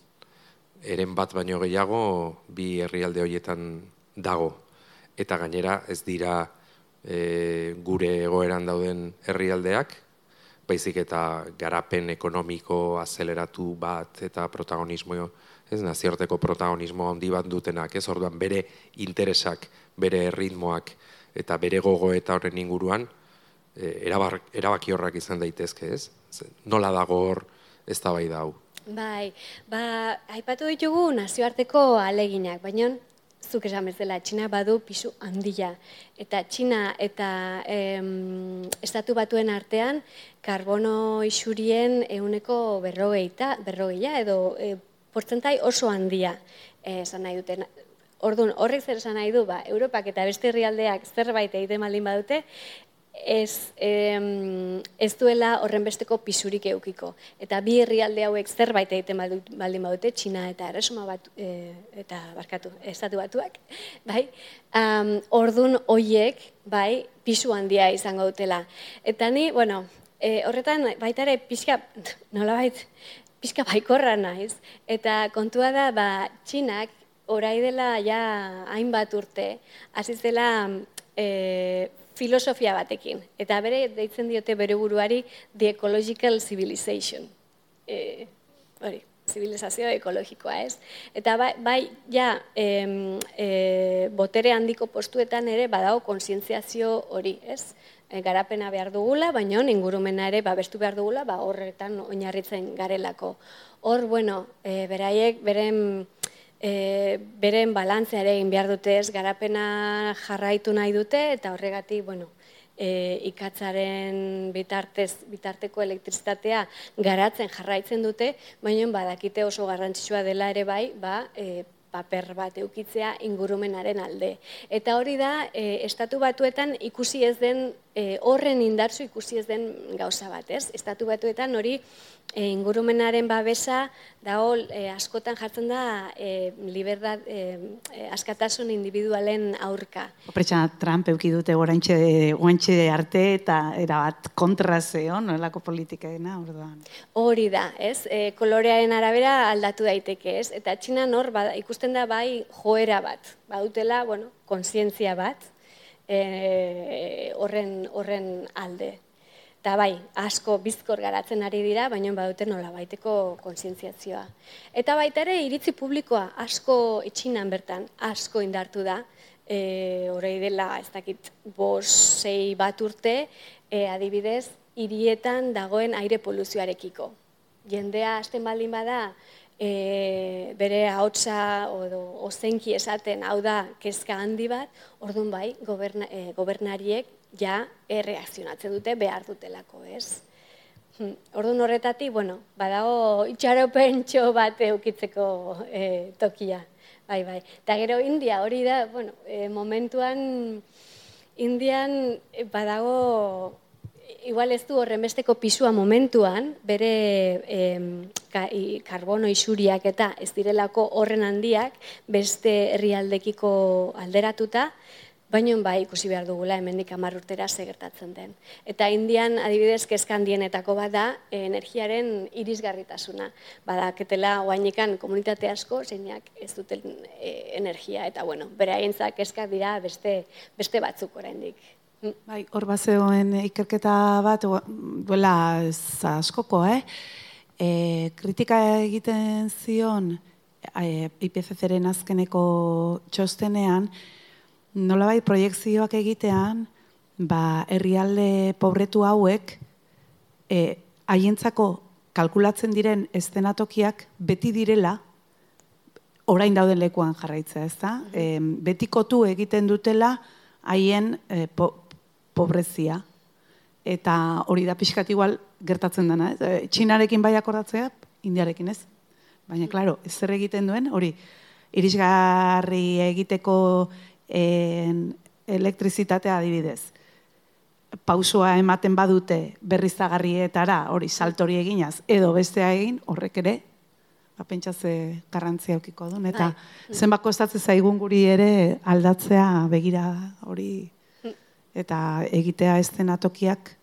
S4: eren bat baino gehiago bi herrialde horietan dago. Eta gainera ez dira e, gure egoeran dauden herrialdeak, baizik eta garapen ekonomiko azeleratu bat eta protagonismo, ez naziorteko protagonismo handi bat dutenak, ez orduan bere interesak, bere ritmoak eta bere gogo eta horren inguruan, e, erabaki horrak izan daitezke, ez? Nola dago hor ez da bai.
S3: Bai, ba, aipatu ditugu nazioarteko aleginak, baina zuk esan bezala, Txina badu pisu handia. Eta Txina eta em, estatu batuen artean, karbono isurien euneko berrogeita, berrogeia, edo e, portzentai oso handia esan nahi duten. Orduan, horrek zer esan nahi du, ba, Europak eta beste herrialdeak zerbait egiten maldin badute, ez, em, ez duela horren besteko pisurik eukiko. Eta bi herrialde hauek zerbait egiten baldin badute, Txina eta Erresuma bat, e, eta barkatu, estatu batuak, bai? Um, ordun hoiek, bai, pisu handia izango dutela. Eta ni, bueno, e, horretan baita ere pixka, nola bait, pixka baikorra naiz. Eta kontua da, ba, Txinak, orai dela ja hainbat urte, hasi zela e, filosofia batekin. Eta bere, deitzen diote bere buruari, The Ecological Civilization. E, hori, zibilizazio ekologikoa, ez? Eta bai, bai ja, e, e, botere handiko postuetan ere badago konsientziazio hori, ez? E, garapena behar dugula, baina ingurumena ere babestu behar dugula, ba, horretan oinarritzen garelako. Hor, bueno, e, beraiek, beren e, beren balantzea ere egin behar dute ez, garapena jarraitu nahi dute, eta horregatik, bueno, e, ikatzaren bitartez, bitarteko elektrizitatea garatzen jarraitzen dute, baina badakite oso garrantzitsua dela ere bai, ba, e, paper bat eukitzea ingurumenaren alde. Eta hori da, e, estatu batuetan ikusi ez den, e, horren indartzu ikusi ez den gauza bat, ez? Estatu batuetan hori e, ingurumenaren babesa dago e, askotan jartzen da e, liberdad, e, askatasun individualen aurka.
S2: Opretxa Trump euki dute guantxe arte eta erabat kontra zeo, noelako politikaena, orduan.
S3: Hori da, ez? E, kolorearen arabera aldatu daiteke, ez? Eta txina nor, ikusten da bai joera bat, badutela, bueno, konsientzia bat, e, horren, horren alde. Eta bai, asko bizkor garatzen ari dira, baina badute nola baiteko konsientziazioa. Eta baita ere, iritzi publikoa asko etxinan bertan, asko indartu da, e, horrei dela, ez dakit, bos, sei bat urte, e, adibidez, hirietan dagoen aire poluzioarekiko. Jendea, hasten baldin bada, e, bere hautsa odo, ozenki esaten, hau da, kezka handi bat, orduan bai, goberna, e, gobernariek ja erreakzionatzen dute behar dutelako, ez? Hmm, orduan horretatik, bueno, badago itxaropentxo bat eukitzeko e, tokia. Bai, bai. Eta gero India hori da, bueno, e, momentuan Indian e, badago igual ez du horrenbesteko pisua momentuan, bere e, ka, karbono isuriak eta ez direlako horren handiak beste herrialdekiko alderatuta, baino bai ikusi behar dugula hemendik 10 urtera segertatzen den. Eta Indian adibidez kezkandienetako bada energiaren irisgarritasuna. Badaketela oainikan komunitate asko zeinak ez duten e, energia eta bueno, beraientzak kezka dira beste beste batzuk oraindik.
S2: Bai, hor bazegoen ikerketa bat duela askoko, eh? E, kritika egiten zion e, IPCC-ren azkeneko txostenean, nolabai proiektzioak egitean, ba, herrialde pobretu hauek, e, haientzako kalkulatzen diren estenatokiak beti direla, orain dauden lekuan jarraitza, ez da? E, betikotu egiten dutela haien e, pobrezia. Eta hori da pixkat igual gertatzen dena, ez? E, txinarekin bai akordatzea, indiarekin ez. Baina, klaro, ez zer egiten duen, hori, irisgarri egiteko en, elektrizitatea adibidez. Pausua ematen badute berrizagarrietara, hori saltori eginaz, edo bestea egin, horrek ere, ba, pentsatze garrantzia aukiko duen. Eta bai. zenbako estatze zaigun guri ere aldatzea begira hori eta egitea ez atokiak,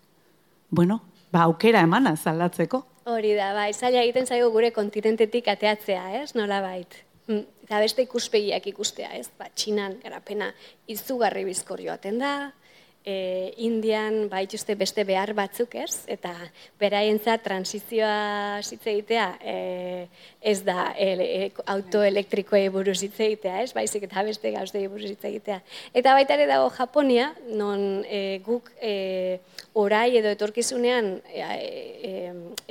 S2: bueno, ba, aukera emanaz aldatzeko.
S3: Hori da, bai, zaila egiten zaigu gure kontinentetik ateatzea, ez, nola bait. Mm, eta beste ikuspegiak ikustea, ez? Ba, txinan garapena izugarri bizkor joaten da, e, Indian baituzte beste behar batzuk ez, eta beraientza transizioa zitze egitea e, ez da e, e, autoelektrikoei buruz hitz egitea, ez, baizik eta beste gauztei buruz hitz egitea. Eta baita ere dago Japonia, non e, guk e, orai edo etorkizunean e, e,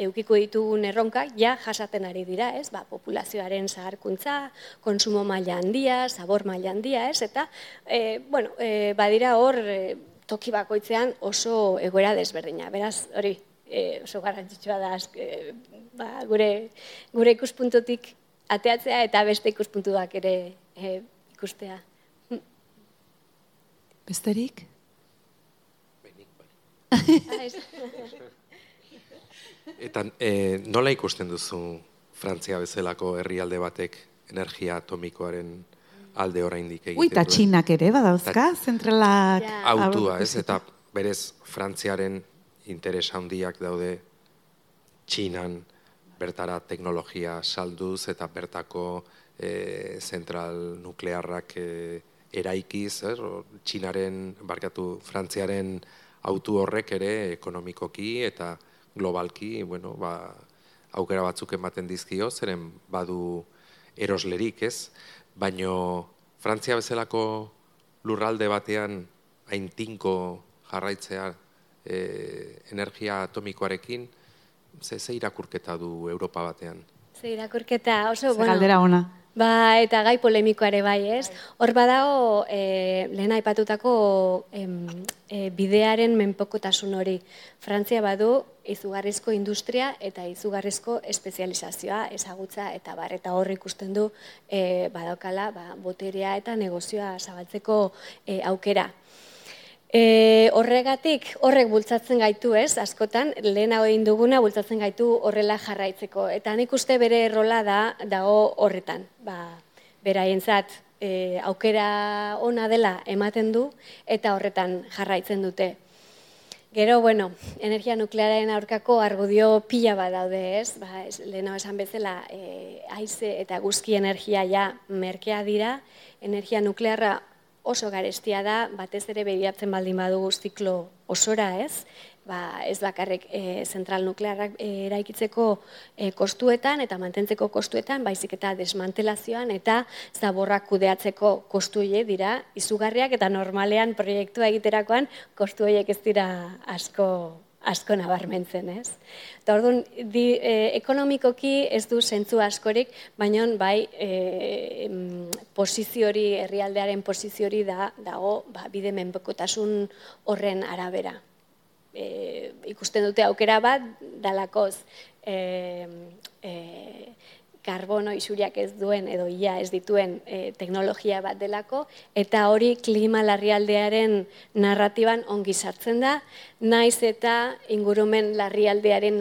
S3: eukiko ditugun erronkak ja jasaten ari dira, ez, ba, populazioaren zaharkuntza, konsumo maila handia, sabor maila handia, ez, eta, e, bueno, e, badira hor, e, toki bakoitzean oso egoera desberdina. Beraz, hori, e, oso garrantzitsua da e, ba, gure, gure ikuspuntutik ateatzea eta beste ikuspuntuak ere e, ikustea.
S2: Besterik?
S4: Benik, bai. eta e, nola ikusten duzu Frantzia bezalako herrialde batek energia atomikoaren alde oraindik egiten
S2: Ui, eta txinak ere badauzka, zentralak...
S4: Autua, ez, eta berez Frantziaren interes handiak daude txinan bertara teknologia salduz eta bertako e, zentral nuklearrak e, eraikiz, ez, txinaren, barkatu, Frantziaren autu horrek ere ekonomikoki eta globalki, bueno, ba, aukera batzuk ematen dizkio, zeren badu eroslerik, ez? Baino Frantzia bezalako lurralde batean hain tinko jarraitzea e, energia atomikoarekin, ze, ze irakurketa du Europa batean?
S3: Ze irakurketa, oso,
S2: bueno. Galdera ona.
S3: Ba, eta gai polemikoare bai, ez? Hor badago, e, lehen aipatutako e, bidearen menpokotasun hori. Frantzia badu, izugarrizko industria eta izugarrizko espezializazioa, ezagutza eta bar, eta hor ikusten du e, badaukala, ba, boterea eta negozioa zabaltzeko e, aukera. E, horregatik, horrek bultzatzen gaitu ez, askotan, lehena egin duguna bultzatzen gaitu horrela jarraitzeko. Eta nik uste bere errola da dago horretan. Ba, beraientzat e, aukera ona dela ematen du eta horretan jarraitzen dute. Gero, bueno, energia nuklearen aurkako argudio pila bat daude ez, ba, ez lehena esan bezala, e, aize eta guzki energia ja merkea dira, energia nuklearra oso garestia da, batez ere begiratzen baldin badugu ziklo osora ez, ba, ez bakarrik e, zentral nuklearrak e, eraikitzeko e, kostuetan eta mantentzeko kostuetan, baizik eta desmantelazioan eta zaborrak kudeatzeko kostu dira izugarriak eta normalean proiektua egiterakoan kostu ez dira asko asko nabarmentzen, ez? Eta orduan, di, e, ekonomikoki ez du zentzu askorik, baina bai e, poziziori, herrialdearen poziziori da, dago ba, bide menpekotasun horren arabera. E, ikusten dute aukera bat, dalakoz, e, e, karbono isuriak ez duen edo ia ez dituen e, teknologia bat delako, eta hori klima larrialdearen narratiban ongi sartzen da, naiz eta ingurumen larrialdearen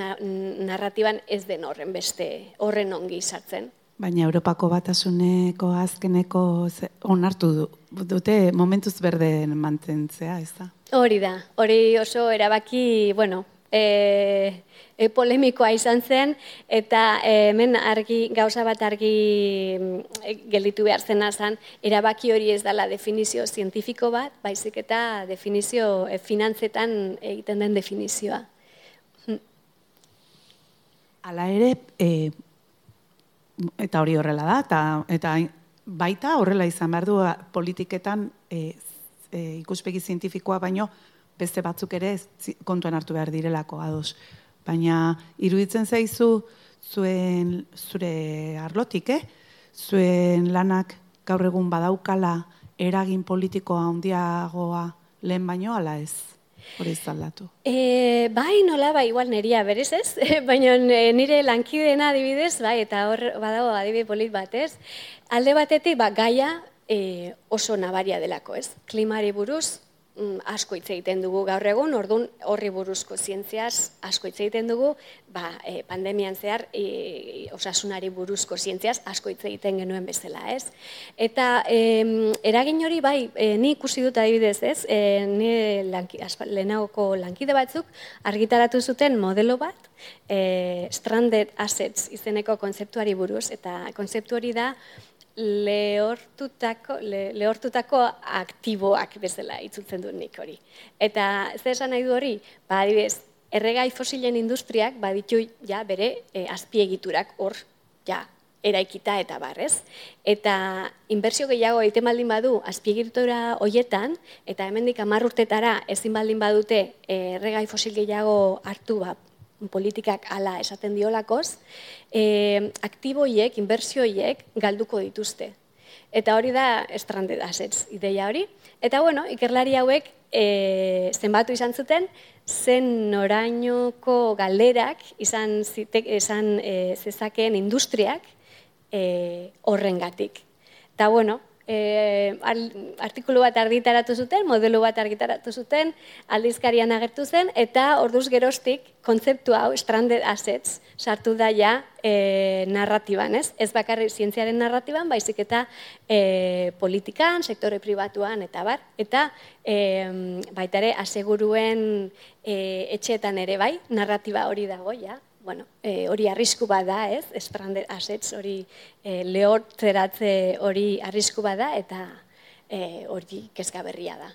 S3: narratiban ez den horren beste horren ongi sartzen.
S2: Baina Europako batasuneko azkeneko onartu dute momentuz berden mantentzea, ez da?
S3: Hori da, hori oso erabaki, bueno, e, e, polemikoa izan zen, eta hemen argi, gauza bat argi e, gelditu behar zena zen, erabaki hori ez dela definizio zientifiko bat, baizik eta definizio e, finantzetan egiten den definizioa.
S2: Hala ere, e, eta hori horrela da, eta, eta baita horrela izan behar du politiketan e, e, ikuspegi zientifikoa baino, beste batzuk ere kontuan hartu behar direlako ados. Baina iruditzen zaizu zuen zure arlotik, eh? zuen lanak gaur egun badaukala eragin politikoa handiagoa lehen baino ala ez? Hori zaldatu.
S3: E, bai, nola, bai, igual neria berez ez, baina e, nire lankidena adibidez, bai, eta hor badago adibide polit bat ez. Alde batetik, ba, gaia e, oso nabaria delako ez. Klimari buruz, Mm, asko hitz egiten dugu gaur egun, ordun horri buruzko zientziaz asko hitz egiten dugu, ba, e, pandemian zehar e, osasunari buruzko zientziaz asko hitz egiten genuen bezala, ez? Eta e, eragin hori bai, e, ni ikusi dut adibidez, ez? E, ni lanki, lehenagoko lankide batzuk argitaratu zuten modelo bat, e, stranded assets izeneko kontzeptuari buruz, eta kontzeptu hori da lehortutako, le, lehortutako aktiboak bezala itzultzen du nik hori. Eta zer esan nahi du hori, ba, adibidez, erregai fosilen industriak baditu ja bere e, azpiegiturak hor ja eraikita eta barrez. Eta inbertsio gehiago egiten baldin badu azpiegitura hoietan, eta hemendik hamar urtetara ezin baldin badute erregai fosil gehiago hartu ba, politikak ala esaten diolakoz, e, aktiboiek, inbertsioiek galduko dituzte. Eta hori da stranded assets ideia hori. Eta bueno, ikerlari hauek e, zenbatu izan zuten, zen norainoko galderak izan, zitek, izan e, zezakeen industriak e, horrengatik. Eta bueno, e, artikulu bat argitaratu zuten, modelu bat argitaratu zuten, aldizkarian agertu zen, eta orduz gerostik kontzeptu hau, stranded assets, sartu da ja e, narratiban, ez? Ez bakarri zientziaren narratiban, baizik eta e, politikan, sektore pribatuan, eta bar, eta e, baita ere, aseguruen e, etxeetan ere bai, narratiba hori dago, ja, bueno, e, hori arrisku bada, ez? Stranded assets hori e, lehortzeratze hori arrisku bada eta e, hori kezka berria da.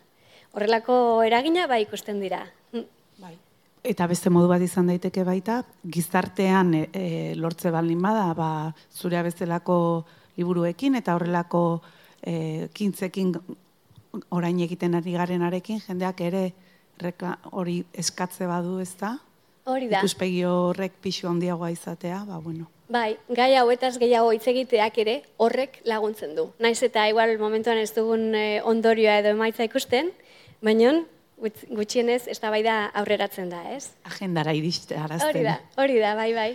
S3: Horrelako eragina bai ikusten dira. Hm.
S2: Bai. Eta beste modu bat izan daiteke baita, gizartean e, e, lortze baldin bada, ba, zure bezalako liburuekin eta horrelako e, kintzekin orain egiten ari garenarekin, jendeak ere hori eskatze badu ez da?
S3: Hori da.
S2: Ikuspegi horrek pixu handiagoa izatea, ba, bueno.
S3: Bai, gai hauetaz gehiago hitz egiteak ere horrek laguntzen du. Naiz eta igual momentuan ez dugun eh, ondorioa edo emaitza ikusten, baina gutxienez ez da bai da aurreratzen da, ez?
S2: Agendara iriste arazten.
S3: Hori da, hori da, bai, bai.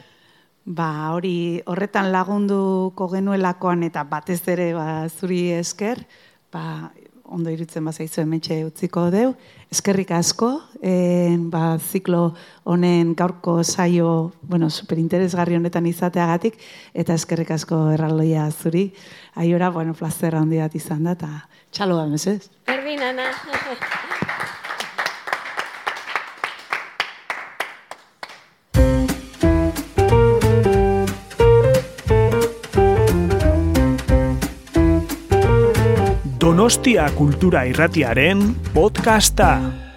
S2: Ba, hori horretan lagunduko genuelakoan eta batez ere ba, zuri esker, ba, ondo irutzen bazaizu emetxe utziko deu. Eskerrik asko, en, ba, ziklo honen gaurko saio, bueno, superinteresgarri honetan izateagatik, eta eskerrik asko erraldoia zuri. Aiora, bueno, plazera handi bat izan da, eta txalo mesez?
S3: Berdin, Ana.
S1: Donostia Kultura Irratiaren podcasta.